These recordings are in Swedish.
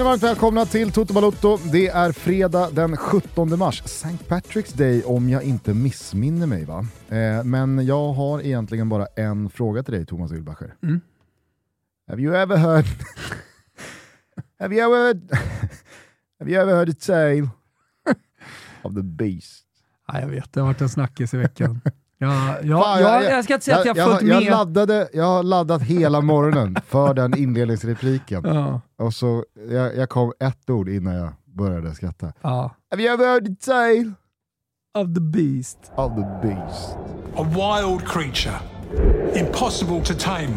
Känner varmt välkomna till Toto Balotto. Det är fredag den 17 mars, St. Patrick's Day om jag inte missminner mig va? Eh, men jag har egentligen bara en fråga till dig Thomas Wilbacher. Mm. Have you ever heard... have you ever... have you ever heard a tale of the beast? Ja, jag vet, det har varit en snackis i veckan. Ja, ja, Fan, ja, jag ska inte säga att jag har följt jag, med. laddade, jag har laddat hela morgonen för den inledningsrepliken. Ja, Och så, jag, jag kom ett ord innan jag började skratta. ja. Have you ever heard the tale Of the beast. of the beast? A wild creature, impossible to tame,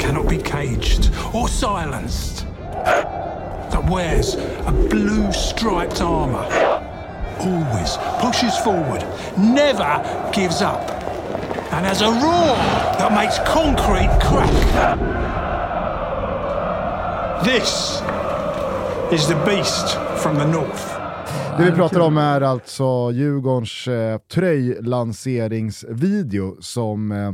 cannot be caged or silenced, that wears a blue striped armour, always pushes forward, never gives up, and has a roar that makes concrete crack. This is the beast from the north. Det vi pratar om är alltså Djurgårdens eh, tröjlanseringsvideo som eh,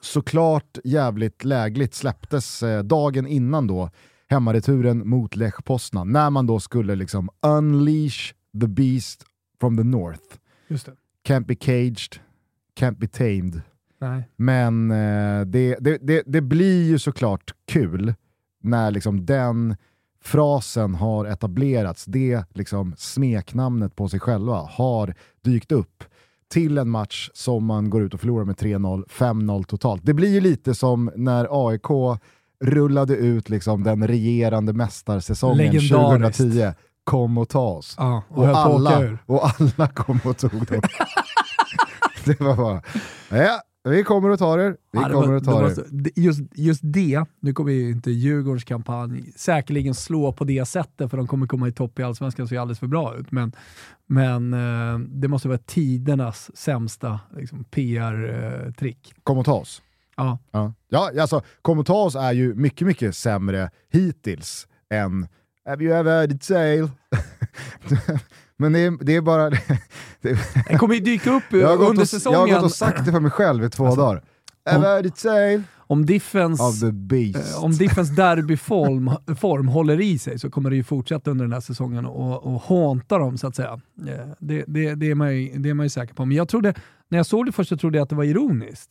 såklart jävligt lägligt släpptes eh, dagen innan då hemmareturen mot Lech Poznan, när man då skulle liksom unleash the beast from the north. Just det. Can't be caged, can't be tamed. Nej. Men eh, det, det, det, det blir ju såklart kul när liksom den frasen har etablerats, det liksom smeknamnet på sig själva har dykt upp till en match som man går ut och förlorar med 3-0, 5-0 totalt. Det blir ju lite som när AIK rullade ut liksom den regerande mästarsäsongen Legendariskt. 2010. Kom och ta oss. Ja, och, Och alla, och alla kom och tog dem. det var bara, ja, vi kommer att ta er. Vi Ja, kommer var- att ta det var er. Just, just det, nu kommer ju inte Djurgårdens kampanj säkerligen slå på det sättet för de kommer komma i topp i Allsvenskan och se alldeles för bra ut. Men, men eh, det måste vara tidernas sämsta liksom, PR-trick. Kom och ta oss. Ja. Ja, ja alltså, kom och ta oss är ju mycket, mycket sämre hittills än Have you ever heard a tale? Men det är, det är bara... Det, Den kommer ju dyka upp jag, har gått under och, jag har säsongen. gått och sagt det för mig själv i två Alltså, dagar. Have you heard a tale Om Diffens, eh, om Diffens derbyform form håller i sig så kommer det ju fortsätta under den här säsongen och, och hånta dem så att säga. Eh, Det, det, det, är man ju, det är man ju säker på. Men jag trodde, när jag såg det först så trodde jag att det var ironiskt.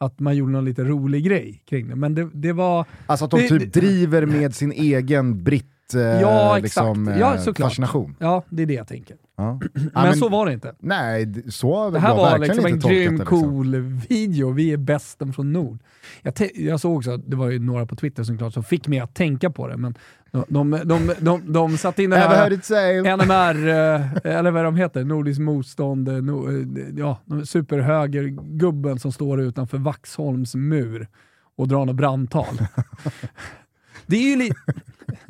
Att man gjorde någon lite rolig grej kring det. Men det, det var... Alltså att de det- typ det- driver med sin egen britt Ja, exakt. liksom, eh, Ja, såklart. fascination. Ja, det är det jag tänker. Ja. Men, Ja, så var det inte. Nej, så har Det här jag var liksom en grym. Liksom. cool video. Vi är bästen från Nord. Jag, jag såg också, det var ju några på Twitter såklart som fick mig att tänka på det, men de, de, de, de, de satte in den här? NMR, eh, eller vad de heter, Nordiskt motstånd, eh, no, eh, ja, superhögergubben som står utanför Vaxholms mur och drar något brandtal. det är ju lite...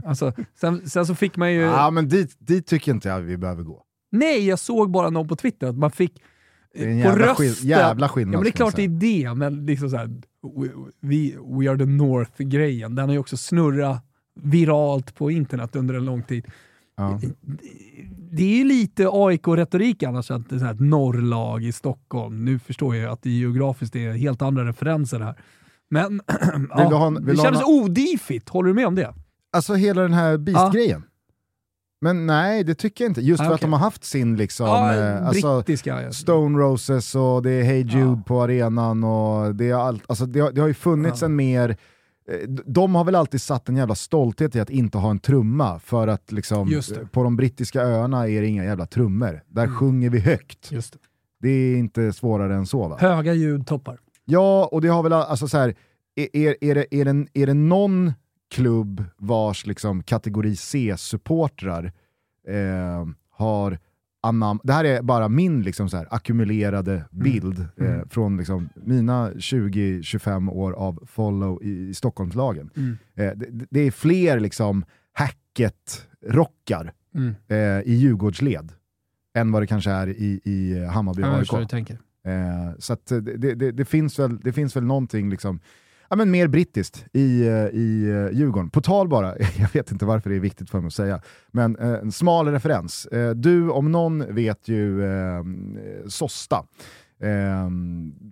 Alltså, sen, sen så fick man ju... Ja, men dit, dit tycker inte jag vi behöver gå. Nej, jag såg bara någon på Twitter att man fick Det är en på jävla, rösten. skill- jävla skillnad. Ja, men det är klart det är det, men liksom så här, we, we, we are the North-grejen, den har ju också snurrat viralt på internet under en lång tid. Ja. Det är ju lite AIK-retorik annars, att det är ett norrlag i Stockholm. Nu förstår jag att det geografiskt är helt andra referenser här. Men ja, ha en- det ha kändes en- odifigt, håller du med om det? Alltså hela den här Beast-grejen. Men nej, det tycker jag inte. Just Ah, för att okej. de har haft sin liksom, Ja, eh, alltså, ja. Stone Roses och det är Hey Jude Ja. på arenan och det, är allt, alltså det, har, det har ju funnits en mer eh, de har väl alltid satt en jävla stolthet i att inte ha en trumma för att liksom, på de brittiska öarna är det inga jävla trummor. Där Mm. sjunger vi högt. Det. Det är inte svårare än så va? Höga ljudtoppar. Ja, och det har väl alltså så här, är, är, är, det, är, det, är det någon klubb vars liksom kategori C-supportrar eh, har anam det här är bara min liksom så här, ackumulerade bild Mm. eh, från liksom mina 20-25 år av follow i, i Stockholmslagen. Mm. Eh, det, det är fler liksom hacket-rockar Mm. eh, i Djurgårdsled än vad det kanske är i, i Hammarby Jag AIK. Eh, så att eh, det, det, det, finns väl, det finns väl någonting liksom, ja, men mer brittiskt i, eh, i eh, Djurgården. På tal bara, jag vet inte varför det är viktigt för mig att säga, men eh, en smal referens. Eh, du om någon vet ju eh, Sosta.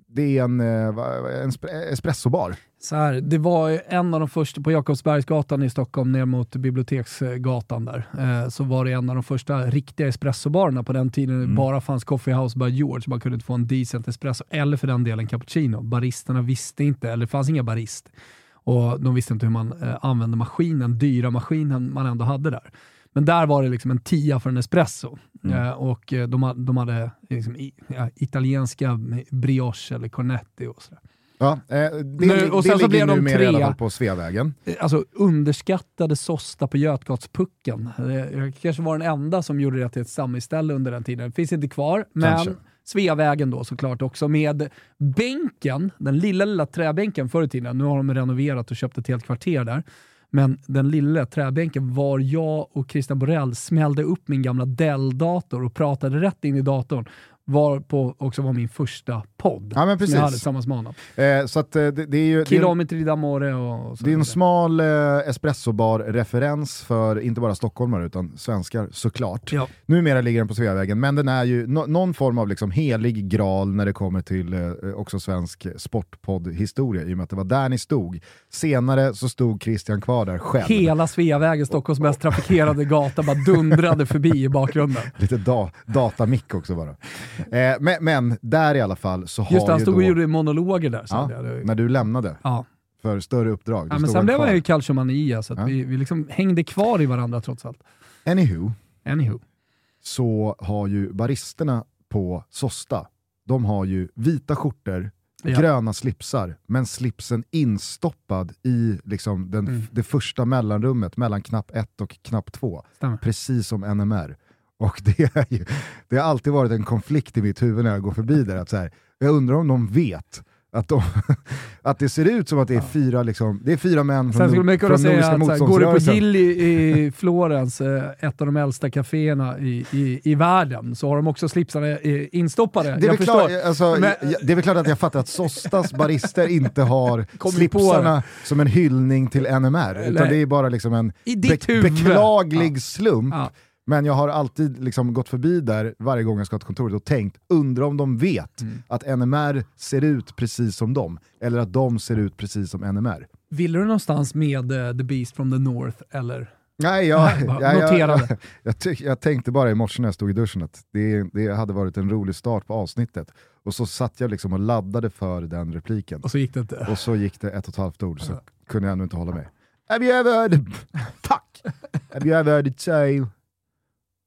det är en, en espressobar. Så här, det var en av de första, på Jakobsbergsgatan i Stockholm ner mot Biblioteksgatan där, eh, så var det en av de första riktiga espressobarerna på den tiden mm. det bara fanns Coffee House by George. Man kunde inte få en decent espresso, eller för den delen cappuccino. Baristerna visste inte, eller det fanns inga barist. Och de visste inte hur man eh, använde maskinen, dyra maskinen man ändå hade där. Men där var det liksom en tia för en espresso. Mm. Eh, och de, de hade liksom, ja, italienska brioche eller cornetti och sådär. Ja, eh, det, nu, och sen det så ligger de numera tre, i alla fall på Sveavägen. Eh, alltså underskattade Sosta på Götgatspucken. Jag kanske var den enda som gjorde det till ett samhällsställe under den tiden. Det finns inte kvar, men kanske. Sveavägen då såklart också med bänken, den lilla, lilla träbänken förr i tiden. Nu har de renoverat och köpt ett helt kvarter där. Men den lilla träbänken var jag och Christian Borell smällde upp min gamla Dell-dator och pratade rätt in i datorn var på också var min första podd ja, men precis. som jag hade tillsammans med honom. Eh, så att, eh, det, det är ju, Kilometer d'amore och, och Det är en smal eh, espressobar-referens för inte bara stockholmare utan svenskar såklart. Ja. Numera ligger den på Sveavägen, men den är ju no någon form av liksom helig graal när det kommer till eh, också svensk sportpodd-historia i och med att det var där ni stod. Senare så stod Christian kvar där själv. Hela Sveavägen, Stockholms mest trafikerade gata, bara dundrade förbi i bakgrunden. Lite da datamick också bara. Eh, men, men, där i alla fall så har Just det, han stod och gjorde monologer där. Ja, när du lämnade. Ja. För större uppdrag. Ja, men sen blev han ju calciomania, så ja. vi, vi liksom hängde kvar i varandra trots allt. Anywho, Anywho. så har ju baristerna på Sosta, de har ju vita skjortor, ja. gröna slipsar, men slipsen instoppad i liksom den, mm. det första mellanrummet mellan knapp 1 och knapp 2. Precis som NMR. Och det, är ju, det har alltid varit en konflikt i mitt huvud när jag går förbi där. Att så här, jag undrar om de vet att, de, att det ser ut som att det är fyra, liksom, det är fyra män från, Sen säga motståndsrörelsen. Går du på Gilli i Florens, eh, ett av de äldsta kaféerna i, i, i världen, så har de också slipsarna eh, instoppade. Det är, väl klart, alltså, Men, det är väl klart att jag fattar att Sostas barister inte har slipsarna som en hyllning till NMR, utan det är bara liksom en be beklaglig slump. Ja men jag har alltid liksom gått förbi där varje gång jag ska till kontoret och tänkt, undrar om de vet mm. att NMR ser ut precis som dem, eller att de ser ut precis som NMR. Ville du någonstans med uh, The Beast from the North, eller? Nej, jag, jag, jag, jag, jag, tänkte bara i morse när jag stod i duschen att det, det hade varit en rolig start på avsnittet. Och så satt jag liksom och laddade för den repliken. Och så gick det inte. Och så gick det ett och ett halvt ord, så kunde jag ändå inte hålla med. Have you ever heard... Fuck! Have you ever heard the tale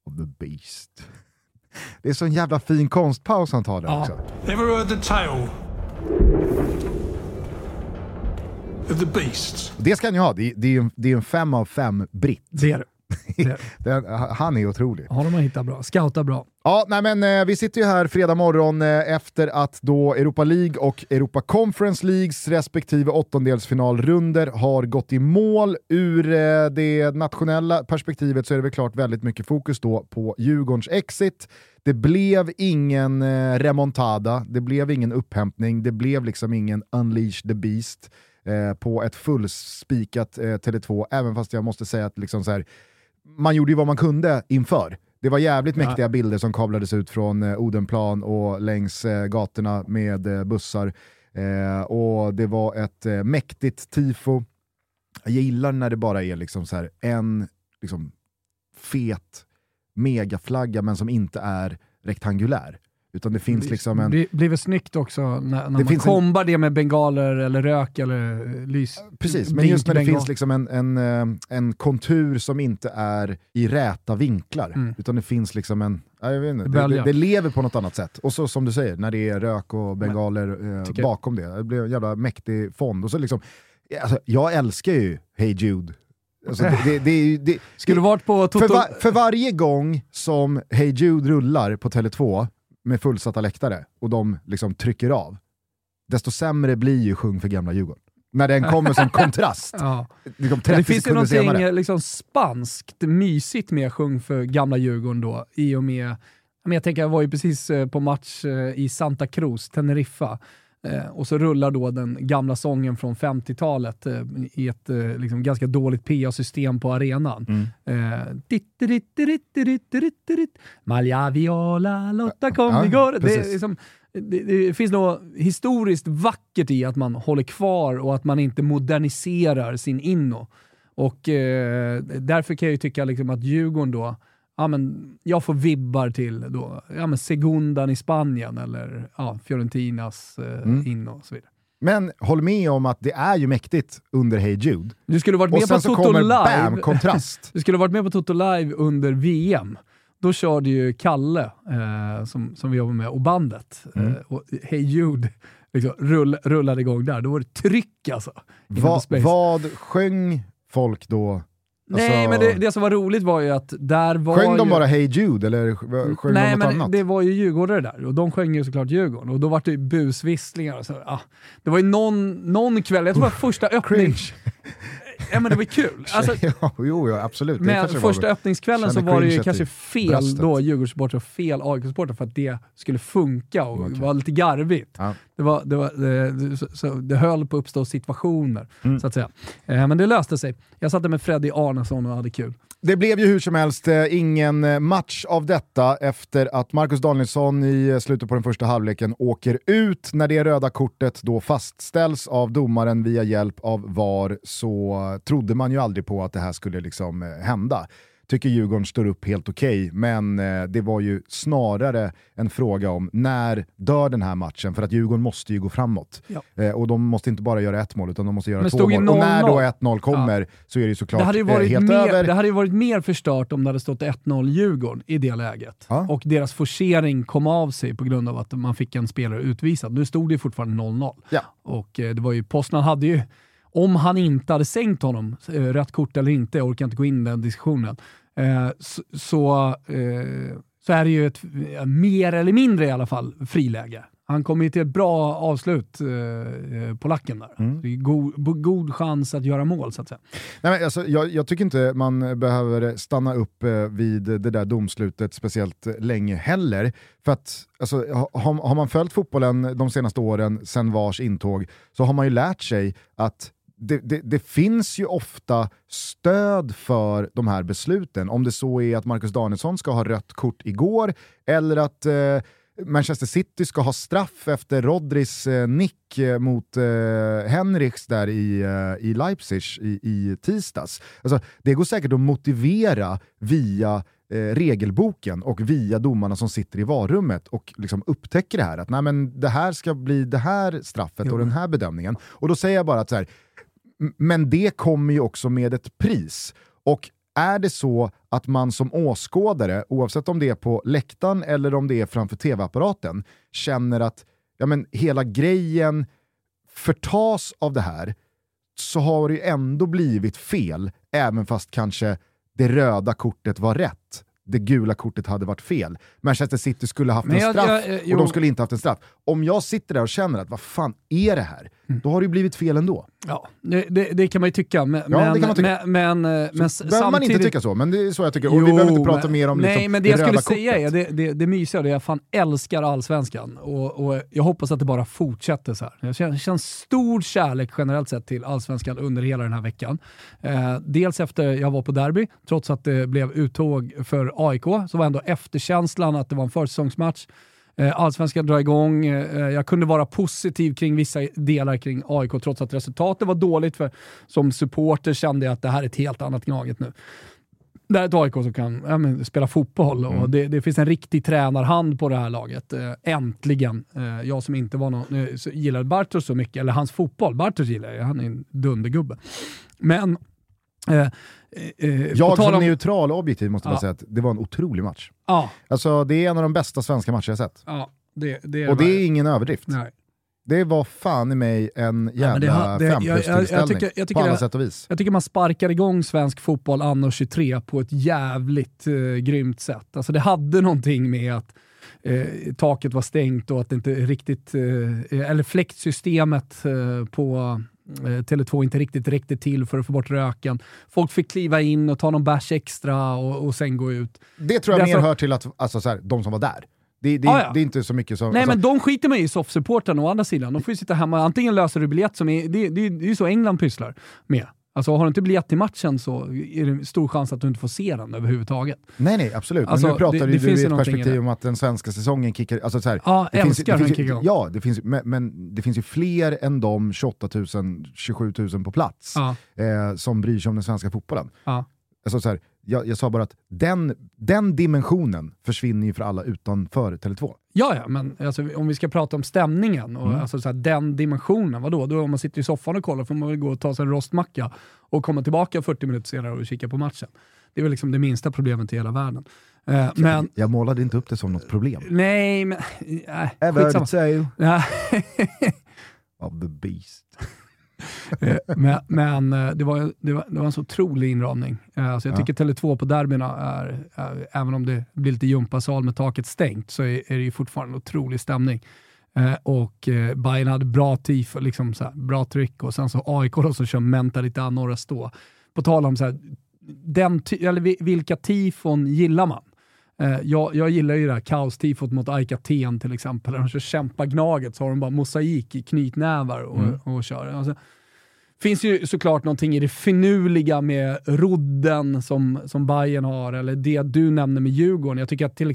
of the beast. Det är så en jävla fin konstpaus han tar där ja. också. Ever heard the tale of the beast? Det ska ni ha, det är, det är, en, det är en fem av fem britt. Det är det. Den, han är otrolig. De har hittat bra. Scoutar bra. Ja, nej men, eh, vi sitter ju här fredag morgon eh, efter att då Europa League och Europa Conference Leagues respektive åttondelsfinalrunder har gått i mål. Ur eh, det nationella perspektivet så är det väl klart väldigt mycket fokus då på Djurgårdens exit. Det blev ingen eh, remontada, det blev ingen upphämtning, det blev liksom ingen unleash the beast eh, på ett fullspikat eh, Tele2, även fast jag måste säga att liksom så här, man gjorde ju vad man kunde inför. Det var jävligt ja. mäktiga bilder som kablades ut från eh, Odenplan och längs eh, gatorna med eh, bussar. Eh, och det var ett mäktigt tifo. Jag gillar när det bara är liksom så här en liksom, fet megaflagga men som inte är rektangulär. Utan det finns liksom en... Det blir väl snyggt också när, när man kombar en... det med bengaler eller rök eller lys. Precis, men just när det finns liksom en, en, eh, en kontur som inte är i räta vinklar, mm. utan det finns liksom en... Jag vet inte, det, det, det, lever på något annat sätt. Och så som du säger, när det är rök och bengaler eh, bakom det. Det blir en jävla mäktig fond. Och så liksom, alltså, jag älskar ju Hey Jude Alltså det, det, det, Skulle varit på Toto... för, va, för varje gång som Hey Jude rullar på Tele2 med fullsatta läktare och de liksom trycker av, desto sämre blir ju Sjung för gamla Djurgården. När den kommer som kontrast. ja. liksom det finns ju någonting senare. liksom spanskt mysigt med Sjung för gamla Djurgården då, i och med jag tänker, jag var ju precis eh, på match eh, i Santa Cruz, Teneriffa, Eh, och så rullar då den gamla sången från 50-talet eh, i ett eh, liksom ganska dåligt PA-system på arenan. Mm. Eh. Malja viola, Lotta kom Ja, igår. Det, liksom, det, det finns något historiskt vackert i att man håller kvar och att man inte moderniserar sin inno. Och eh, därför kan jag ju tycka liksom att Djurgården då, ja, men jag får vibbar till då, ja, men Segundan i Spanien eller ja, Fiorentinas eh, Mm. inno och så vidare. Men håll med om att det är ju mäktigt under Hey Jude. Du skulle varit Och med sen på så Toto kommer Live. bam, kontrast. Du skulle varit med på Toto Live under VM. Då körde ju Kalle, eh, som, som vi jobbar med, och bandet. Mm. Eh, och Hey Jude liksom, rull, rullade igång där. Då var det tryck alltså. Va, vad sjöng folk då? Nej, Alltså, men det, det som var roligt var ju att där var Sjöng ju... de bara Hey Jude eller sj- sjöng Nej, de något men annat? det var ju djurgårdare där och de sjöng ju såklart Djurgården. Och då var det ju busvisslingar och så. Ah. Det var ju någon, någon kväll, jag tror det var första öppning... Ja men det var kul. Alltså, ja, jo, jo, absolut. Det Men första var... öppningskvällen så var det ju kanske fel bröstet. då Djurgårdssupportrar och fel AIK-supportrar för att det skulle funka och Okej. var lite garvigt. Ja. Det, var, det, var, det, så, så det höll på att uppstå situationer, Mm. så att säga. Eh, men det löste sig. Jag satte med Freddy Arnesson och hade kul. Det blev ju hur som helst eh, ingen eh, match av detta efter att Marcus Danielsson i eh, slutet på den första halvleken åker ut. När det röda kortet då fastställs av domaren via hjälp av VAR så trodde man ju aldrig på att det här skulle liksom hända. Tycker Djurgården står upp helt okej, men eh, det var ju snarare en fråga om när dör den här matchen? För att Djurgården måste ju gå framåt. Ja. Eh, och de måste inte bara göra ett mål, utan de måste göra Men två mål. Och när 0-0. då 1-0 kommer så är det ju såklart Det hade, ju eh, helt mer, över. det hade ju varit mer förstört om det hade stått 1-0 Djurgården i det läget. Ja. Och deras forcering kom av sig på grund av att man fick en spelare utvisad. Nu stod det fortfarande 0-0. Ja. Och eh, det var ju, Poznan hade ju, om han inte hade sänkt honom, eh, rött kort eller inte, jag orkar inte gå in i den diskussionen, eh, så, så, eh, så är det ju ett, mer eller mindre i alla fall, friläge. Han kommer ju till ett bra avslut, eh, på lacken där. Mm. Det är god, god chans att göra mål så att säga. Nej, men alltså, jag, jag tycker inte man behöver stanna upp eh, vid det där domslutet speciellt länge heller. För att alltså, ha- har, har man följt fotbollen de senaste åren sedan VARs intåg så har man ju lärt sig att det, det, det finns ju ofta stöd för de här besluten. Om det så är att Marcus Danielsson ska ha rött kort igår eller att eh, Manchester City ska ha straff efter Rodris eh, nick eh, mot eh, Henrichs där i, eh, i Leipzig i, i tisdags. Alltså, det går säkert att motivera via eh, regelboken och via domarna som sitter i varummet och liksom upptäcker det här. Att nej, men det här ska bli det här straffet Jo. och den här bedömningen. Och då säger jag bara att så här, men det kommer ju också med ett pris. Och är det så att man som åskådare, oavsett om det är på läktaren eller om det är framför tv-apparaten, känner att ja, men hela grejen förtas av det här, så har det ju ändå blivit fel, även fast kanske det röda kortet var rätt. Det gula kortet hade varit fel. Manchester City skulle haft Men en jag- straff jag- eh, och de skulle inte haft en straff. Om jag sitter där och känner att vad fan är det här? Mm. Då har det ju blivit fel ändå. Ja, det, det, det kan man ju tycka. Men, Ja, det kan man tycka. men, men, eh, men s- behöver man inte samtidigt- tycka så, men det är så jag tycker. Och vi behöver inte prata men- mer om Nej, liksom, men det jag det skulle röda säga är, det, det, det mysiga det är jag fan älskar allsvenskan och, och jag hoppas att det bara fortsätter så här. Jag känner, känner stor kärlek generellt sett till allsvenskan under hela den här veckan. Eh, dels efter jag var på derby, trots att det blev uttåg för AIK, så var ändå efterkänslan att det var en försäsongsmatch. Eh, Allsvenskan drar igång. Eh, jag kunde vara positiv kring vissa delar kring AIK trots att resultatet var dåligt. För som supporter kände jag att det här är ett helt annat Gnaget nu. Det här är ett AIK som kan ja, men, spela fotboll och Mm. det, det finns en riktig tränarhand på det här laget. Eh, äntligen. Eh, jag som inte var någon, eh, gillade Bartos så mycket, eller hans fotboll. Bartos gillar jag, han är en dundergubbe. Men... Eh, eh, på Jag som om- neutral och objektiv måste bara Ja. säga att det var en otrolig match. Ja, Alltså, det är en av de bästa svenska matcher jag sett. ja, det, det Och det är ingen överdrift. Nej. Det var fan i mig en jävla men det det- jag- jag- jag tycker- jag tycker på alla sätt och vis. Jag tycker man sparkar igång svensk fotboll anno 23 på ett jävligt eh, grymt sätt. Alltså det hade någonting med att eh, taket var stängt och att det inte riktigt, eh, eller fläktsystemet eh, på eh, Tele2 inte riktigt räckte till för att få bort röken. Folk fick kliva in och ta någon bärs extra och, och sen gå ut. Det tror jag Därför- mer hör till att, alltså, så här, de som var där. Det, det, Ah, ja. det är inte så mycket som... Nej alltså, men de skiter man ju i soffsupportrarna å andra sidan. De får ju sitta hemma, antingen löser du biljett som är, det, det, det är ju så England pysslar med. Alltså har du inte biljett till matchen så är det stor chans att du inte får se den överhuvudtaget. Nej, nej, absolut. Alltså, men nu pratar det- det du ju ett perspektiv om att den svenska säsongen kickar... Alltså så här, Ja, det finns, det finns, igång. Ja, det finns, men, men det finns ju fler än de 28 000, 27 000 på plats Ja, eh, som bryr sig om den svenska fotbollen. ja. Alltså så här, jag, jag sa bara att den, den dimensionen försvinner ju för alla utanför Tele2. Ja, ja, men alltså, om vi ska prata om stämningen och Mm. alltså, så här, den dimensionen, vadå? Då om man sitter i soffan och kollar får man väl gå och ta sig en rostmacka och komma tillbaka 40 minuter senare och kika på matchen. Det är väl liksom det minsta problemet i hela världen. Eh, men, Jag målade inte upp det som något problem. nej, men... Äh, Ever Nej, of the beast. Eh, men men eh, det, var, det, var, det var en så otrolig inramning. Eh, Alltså jag Ja. tycker Tele2 på derbyna är, är, även om det blir lite gympasal med taket stängt, så är, är det ju fortfarande en otrolig stämning. Eh, och eh, Bayern hade bra tifo, liksom så här, bra tryck och sen så AIK då som kör Mentalità Norra Stå. På tal om så här, den eller vi- vilka tifon gillar man? Eh, jag, jag gillar ju det här kaostifot mot AIK Aten till exempel. När de kör kämpa Gnaget så har de bara mosaik i knytnävar och, Mm. och kör. Alltså, finns ju såklart någonting i det finurliga med rodden som, som Bayern har, eller det du nämner med Djurgården. Jag tycker att till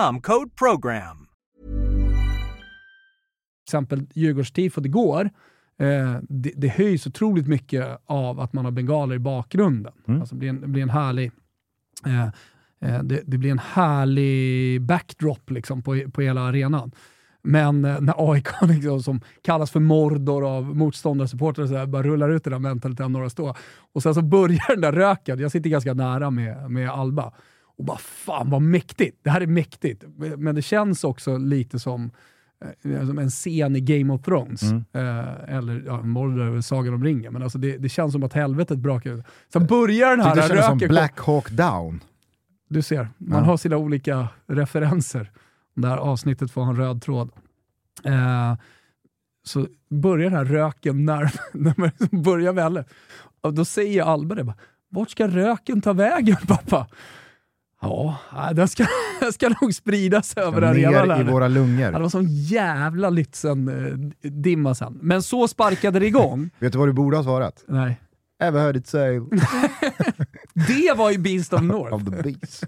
code PROGRAM. exempel Djurgårdstifot igår, eh, det, det höjs otroligt mycket av att man har bengaler i bakgrunden. Mm. Alltså det, blir en, det blir en härlig eh, eh, det, det blir en härlig backdrop liksom på, på hela arenan. Men när AIK, liksom, som kallas för Mordor av motståndarsupportrar, så bara rullar ut det där mentaliteten några stå. Och sen så börjar den där röken, jag sitter ganska nära med, med Alba, och bara fan vad mäktigt, det här är mäktigt. Men det känns också lite som eh, som en scen i Game of Thrones. Mm. Eh, eller ja, Mordor Sagan om ringen, men alltså det, det känns som att helvetet brakar ut. Sen börjar den här det kändes som. Black Hawk Down. Du ser, man Ja. har sina olika referenser. Det här avsnittet får ha en röd tråd. Eh, så börjar den här röken när, när man liksom börjar väl. Och då säger Alba det bara, vart ska röken ta vägen pappa? Ja, den ska, den ska nog spridas över arenan. Ner i nu." våra Ja, Det lungor. var sån jävla Lützen-dimma sen. Men så sparkade det igång. Vet du vad du borde ha svarat? Nej. Ever heard it say Det var ju Beast of North. of the beast.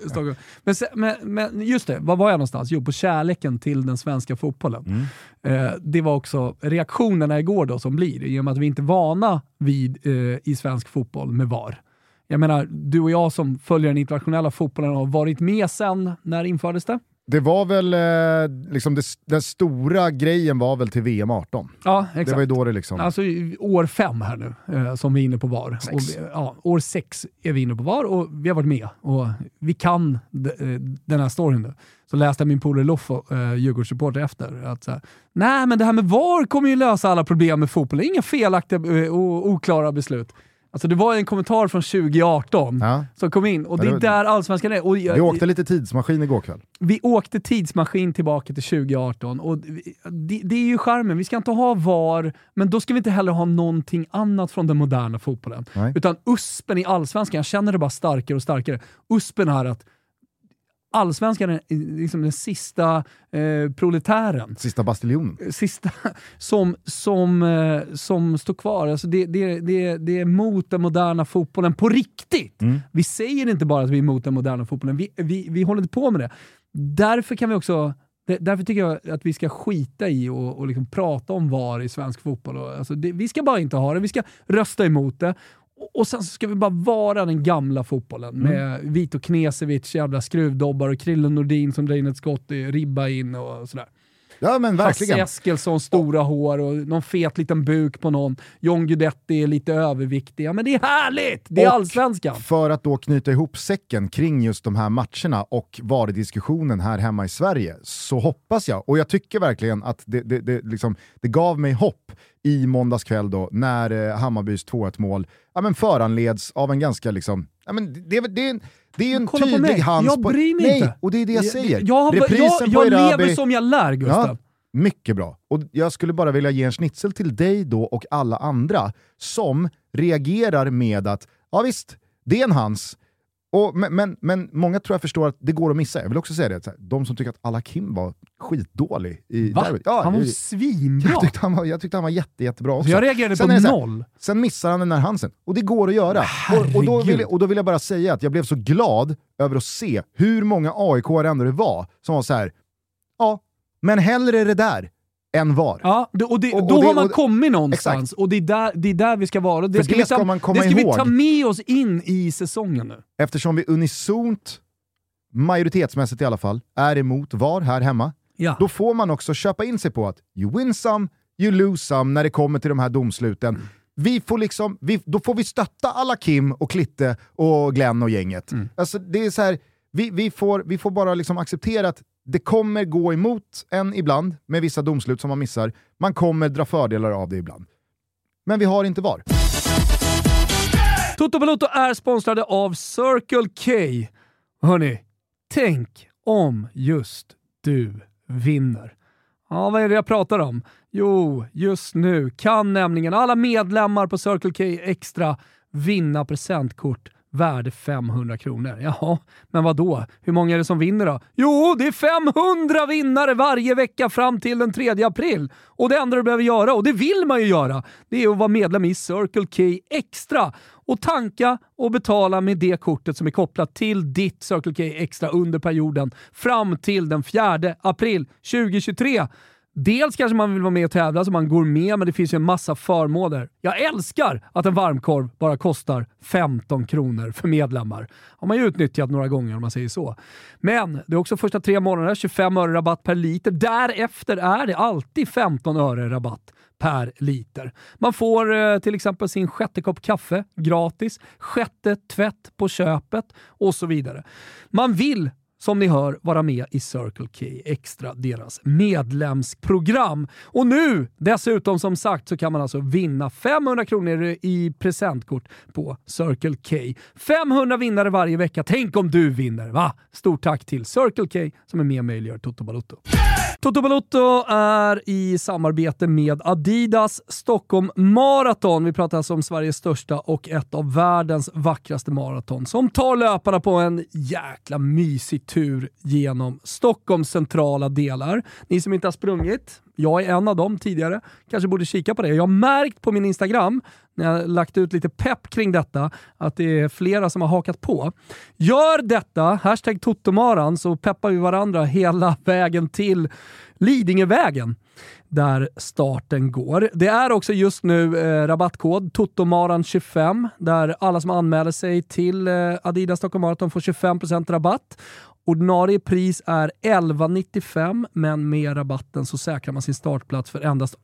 Stockholm. Men, men, men just det, var var jag någonstans? Jo, på kärleken till den svenska fotbollen. Eh, det var också reaktionerna igår då som blir, i och med att vi inte är vana vid eh, i svensk fotboll med VAR. Jag menar, du och jag som följer den internationella fotbollen har varit med sen, när infördes det? Det var väl, eh, liksom det, den stora grejen var väl till VM 18. Ja, exakt. Det var ju då det liksom... Alltså år fem här nu, eh, som vi är inne på VAR. Och, ja, år sex är vi inne på VAR och vi har varit med. Och vi kan eh, den här storyn nu. Så läste jag min polare Loffo, eh, Djurgårdssupporter, efter. Att Nej, men det här med VAR kommer ju lösa alla problem med fotboll. Inga felaktiga och oklara beslut. Alltså det var en kommentar från 2018 Ja. som kom in och det är där allsvenskan är. Och jag- Vi åkte lite tidsmaskin igår kväll. vi åkte tidsmaskin tillbaka till 2018 och det, det är ju charmen. Vi ska inte ha VAR, men då ska vi inte heller ha någonting annat från den moderna fotbollen. Nej. Utan USPen i allsvenskan, jag känner det bara starkare och starkare. USPen är att allsvenskan är liksom den sista eh, proletären Sista bastiljonen. sista som, som, eh, som står kvar. Alltså det, det, det, det är mot den moderna fotbollen på riktigt. Mm. Vi säger inte bara att vi är mot den moderna fotbollen, vi, vi, vi håller inte på med det. Därför kan vi också Därför tycker jag att vi ska skita i och, och liksom prata om VAR i svensk fotboll. Och, alltså det, vi ska bara inte ha det, vi ska rösta emot det. Och- sen så ska vi bara vara den gamla fotbollen med Vito Knesevic, jävla skruvdobbar och Krille Nordin som drar in ett skott i ribba in och sådär. Ja men verkligen. Hasse Eskilsson, stora hår och någon fet liten buk på någon. John Guidetti är lite överviktig. Ja men det är härligt! Det är Och allsvenskan. För att då knyta ihop säcken kring just de här matcherna och VAR-diskussionen här hemma i Sverige, så hoppas jag, och jag tycker verkligen att det, det, det, liksom, det gav mig hopp i måndags kväll då, när eh, Hammarbys 2-1 mål ja, men föranleds av en ganska, liksom, ja, men det, det, det, det är en Kolla på tydlig mig. hands Jag på... bryr mig Nej, inte. och det är det jag säger. Jag, jag, Reprisen jag, på jag Erabi- lever som jag lär Gustav. Ja, mycket bra. Och jag skulle bara vilja ge en schnitzel till dig då och alla andra som reagerar med att, ja visst, det är en hans, och, men, men, men många tror jag förstår att det går att missa. Jag vill också säga det, här, de som tycker att Alla Kim var skitdålig i Va? derbyt. Ja, han var svinbra. jag, tyckte han var, jag tyckte han var jätte, jättebra också. jag reagerade Sen på så här, noll. Sen missar han den där hansen. Och det går att göra. Och, och, då vill, och då vill jag bara säga att jag blev så glad över att se hur många aik ändå det var som var så här. ja, men hellre det där än VAR. Ja, och det, Och- och då det- har man och- kommit någonstans Exakt. och det är, där, det är där vi ska vara. Och Det För ska, det vi ta, man komma det ska vi ihåg. ta med oss in i säsongen nu. Eftersom vi unisont, majoritetsmässigt i alla fall, är emot VAR här hemma, Ja. då får man också köpa in sig på att you win some, you lose some när det kommer till de här domsluten. Vi får liksom, vi, då får vi stötta alla Kim och Klitte och Glenn och gänget. Alltså, det är så här, vi, vi, får, vi får bara liksom acceptera att det kommer gå emot en ibland med vissa domslut som man missar. Man kommer dra fördelar av det ibland. Men vi har inte VAR. Toto Balotto är sponsrade av Circle K. Hörni, tänk om just du vinner. Ja, vad är det jag pratar om? Jo, just nu kan nämligen alla medlemmar på Circle K Extra vinna presentkort värde 500 kronor. Jaha, men vad då? Hur många är det som vinner då? Jo, det är 500 vinnare varje vecka fram till den 3 april. Och det enda du behöver göra, och det vill man ju göra, det är att vara medlem i Circle K Extra och tanka och betala med det kortet som är kopplat till ditt Circle K Extra under perioden fram till den 4 april 2023. Dels kanske man vill vara med och tävla så man går med, men det finns ju en massa förmåner. Jag älskar att en varmkorv bara kostar 15 kronor för medlemmar. har man ju utnyttjat några gånger om man säger så. Men det är också första tre månaderna 25 öre rabatt per liter. Därefter är det alltid 15 öre rabatt per liter. Man får eh, till exempel sin sjätte kopp kaffe gratis, sjätte tvätt på köpet och så vidare. Man vill som ni hör vara med i Circle K Extra, deras medlemsprogram. Och nu dessutom som sagt så kan man alltså vinna 500 kronor i presentkort på Circle K. 500 vinnare varje vecka. Tänk om du vinner, va? Stort tack till Circle K som är med och möjliggör Toto Balotto. Toto Balotto är i samarbete med Adidas Stockholm Marathon. Vi pratar alltså om Sveriges största och ett av världens vackraste maraton som tar löparna på en jäkla mysig tur genom Stockholms centrala delar. Ni som inte har sprungit, jag är en av dem tidigare, kanske borde kika på det. Jag har märkt på min Instagram, när jag har lagt ut lite pepp kring detta, att det är flera som har hakat på. Gör detta, hashtag Totomaran, så peppar vi varandra hela vägen till Lidingövägen där starten går. Det är också just nu eh, rabattkod Totomaran25 där alla som anmäler sig till eh, Adidas Stockholm Marathon får 25% rabatt. Ordinarie pris är 11,95 men med rabatten så säkrar man sin startplats för endast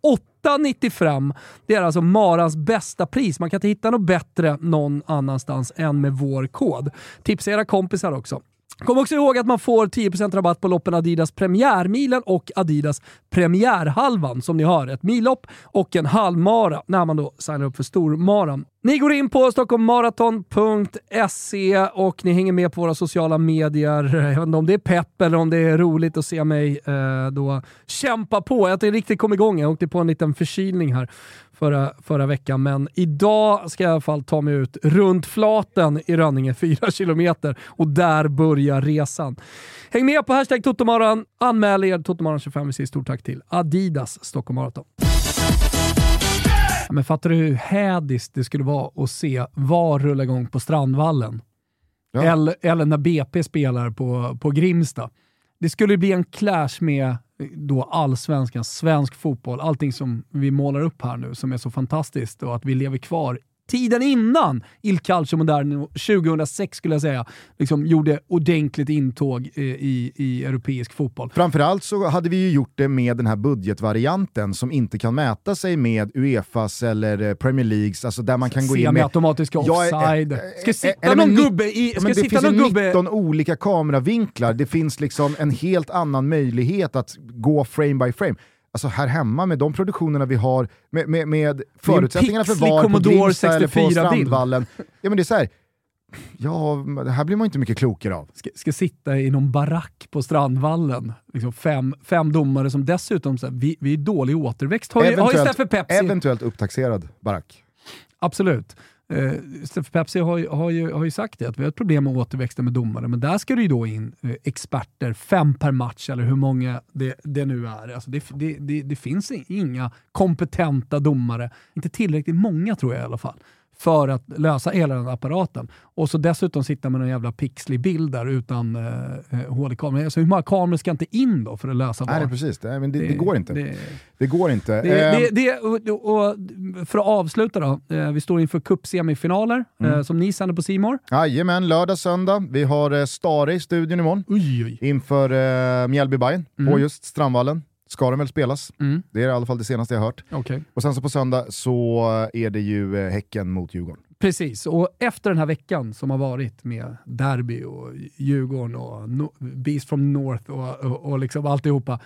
8,95. Det är alltså Marans bästa pris. Man kan inte hitta något bättre någon annanstans än med vår kod. Tipsa era kompisar också. Kom också ihåg att man får 10% rabatt på loppen Adidas Premiärmilen och Adidas Premiärhalvan. Som ni hör, ett millopp och en halvmara när man då signar upp för stormaran. Ni går in på stockholmmaraton.se och ni hänger med på våra sociala medier. Jag vet inte om det är pepp eller om det är roligt att se mig eh, då kämpa på. Jag inte riktigt kom igång. Jag åkte på en liten förkylning här förra, förra veckan, men idag ska jag i alla fall ta mig ut runt Flaten i Rönninge, 4 kilometer, och där börjar resan. Häng med på hashtag Totomaran, anmäl er Totomaran25. Vi säger stort tack till Adidas Stockholm Marathon. Men fattar du hur hädiskt det skulle vara att se VAR rulla igång på Strandvallen? Ja. Eller, eller när BP spelar på, på Grimsta. Det skulle bli en clash med då allsvenskan, svensk fotboll, allting som vi målar upp här nu som är så fantastiskt och att vi lever kvar tiden innan Il Calcio Moderno 2006 skulle jag säga, liksom gjorde ordentligt intåg eh, i, i europeisk fotboll. Framförallt så hade vi ju gjort det med den här budgetvarianten som inte kan mäta sig med Uefas eller eh, Premier Leagues, alltså där man kan gå in med... Semi-automatiska offside. Ja, eh, ska eh, sitta någon med gubbe i... Ska det sitta finns någon gubbe... 19 olika kameravinklar, det finns liksom en helt annan möjlighet att gå frame by frame. Alltså här hemma med de produktionerna vi har, med, med, med förutsättningarna för VAR på Grimsta eller på 64-bild. Strandvallen. Ja men det är så här. ja det här blir man inte mycket klokare av. ska, ska sitta i någon barack på Strandvallen. Liksom fem, fem domare som dessutom, så här, vi, vi är dålig återväxt. Har ju, har ju Steffe Pepsi. eventuellt upptaxerad barack. Absolut. Eh, Pepsi har, ju- har, ju, har ju sagt det, att vi har ett problem med återväxten med domare, men där ska det ju då in eh, experter, fem per match eller hur många det, det nu är. Alltså det, det, det, det finns inga kompetenta domare, inte tillräckligt många tror jag i alla fall, för att lösa hela den apparaten. Och så dessutom sitta med en jävla pixlig bild där utan uh, HD-kamera. Alltså hur många kameror ska inte in då för att lösa Nej, VAR? precis. Det, men det, det, går inte. Det, det- går inte. det, Ehm, det, det, och, och för att avsluta då, eh, vi står inför cupsemifinaler Mm. eh, som ni sänder på Simor. Jajamän, lördag, söndag. Vi har eh, Stare i studion imorgon Oj, oj. inför eh, mjällby bayern på just Strandvallen. Ska den väl spelas? Mm. Det är i alla fall det senaste jag har hört. Okej. Och sen så på söndag så är det ju eh, Häcken mot Djurgården. Precis, och efter den här veckan som har varit med derby och Djurgården och no Beast from North och, och, och liksom alltihopa.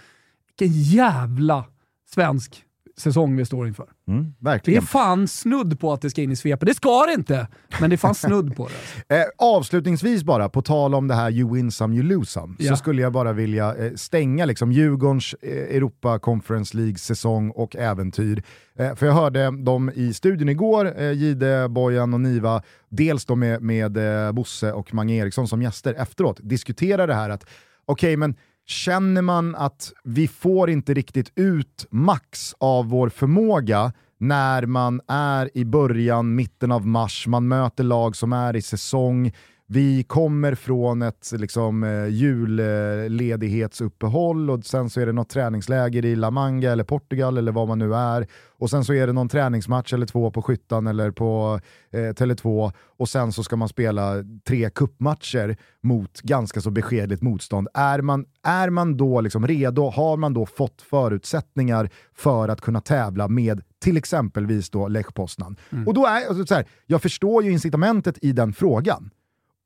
Vilken jävla svensk säsong vi står inför. Mm, Det är verkligen. fan snudd på att det ska in i svepet. Det ska det inte, men det är fan snudd på det. Alltså. Eh, avslutningsvis bara, på tal om det här you win some, you lose some, Ja. så skulle jag bara vilja eh, stänga liksom Djurgårdens eh, Europa Conference League-säsong och äventyr. Eh, för jag hörde dem i studion igår, eh, Gide, Bojan och Niva, dels då med, med eh, Bosse och Mange Eriksson som gäster efteråt, diskutera det här att okej, men känner man att vi får inte riktigt ut max av vår förmåga när man är i början, mitten av mars, man möter lag som är i säsong, vi kommer från ett liksom, eh, julledighetsuppehåll och sen så är det något träningsläger i La Manga eller Portugal eller vad man nu är. Och sen så är det någon träningsmatch eller två på Skyttan eller på eh, Tele2 och sen så ska man spela tre kuppmatcher mot ganska så beskedligt motstånd. Är man, är man då liksom redo, har man då fått förutsättningar för att kunna tävla med till exempelvis då Lech Poznan? Och då är, alltså, så här, jag förstår ju incitamentet i den frågan.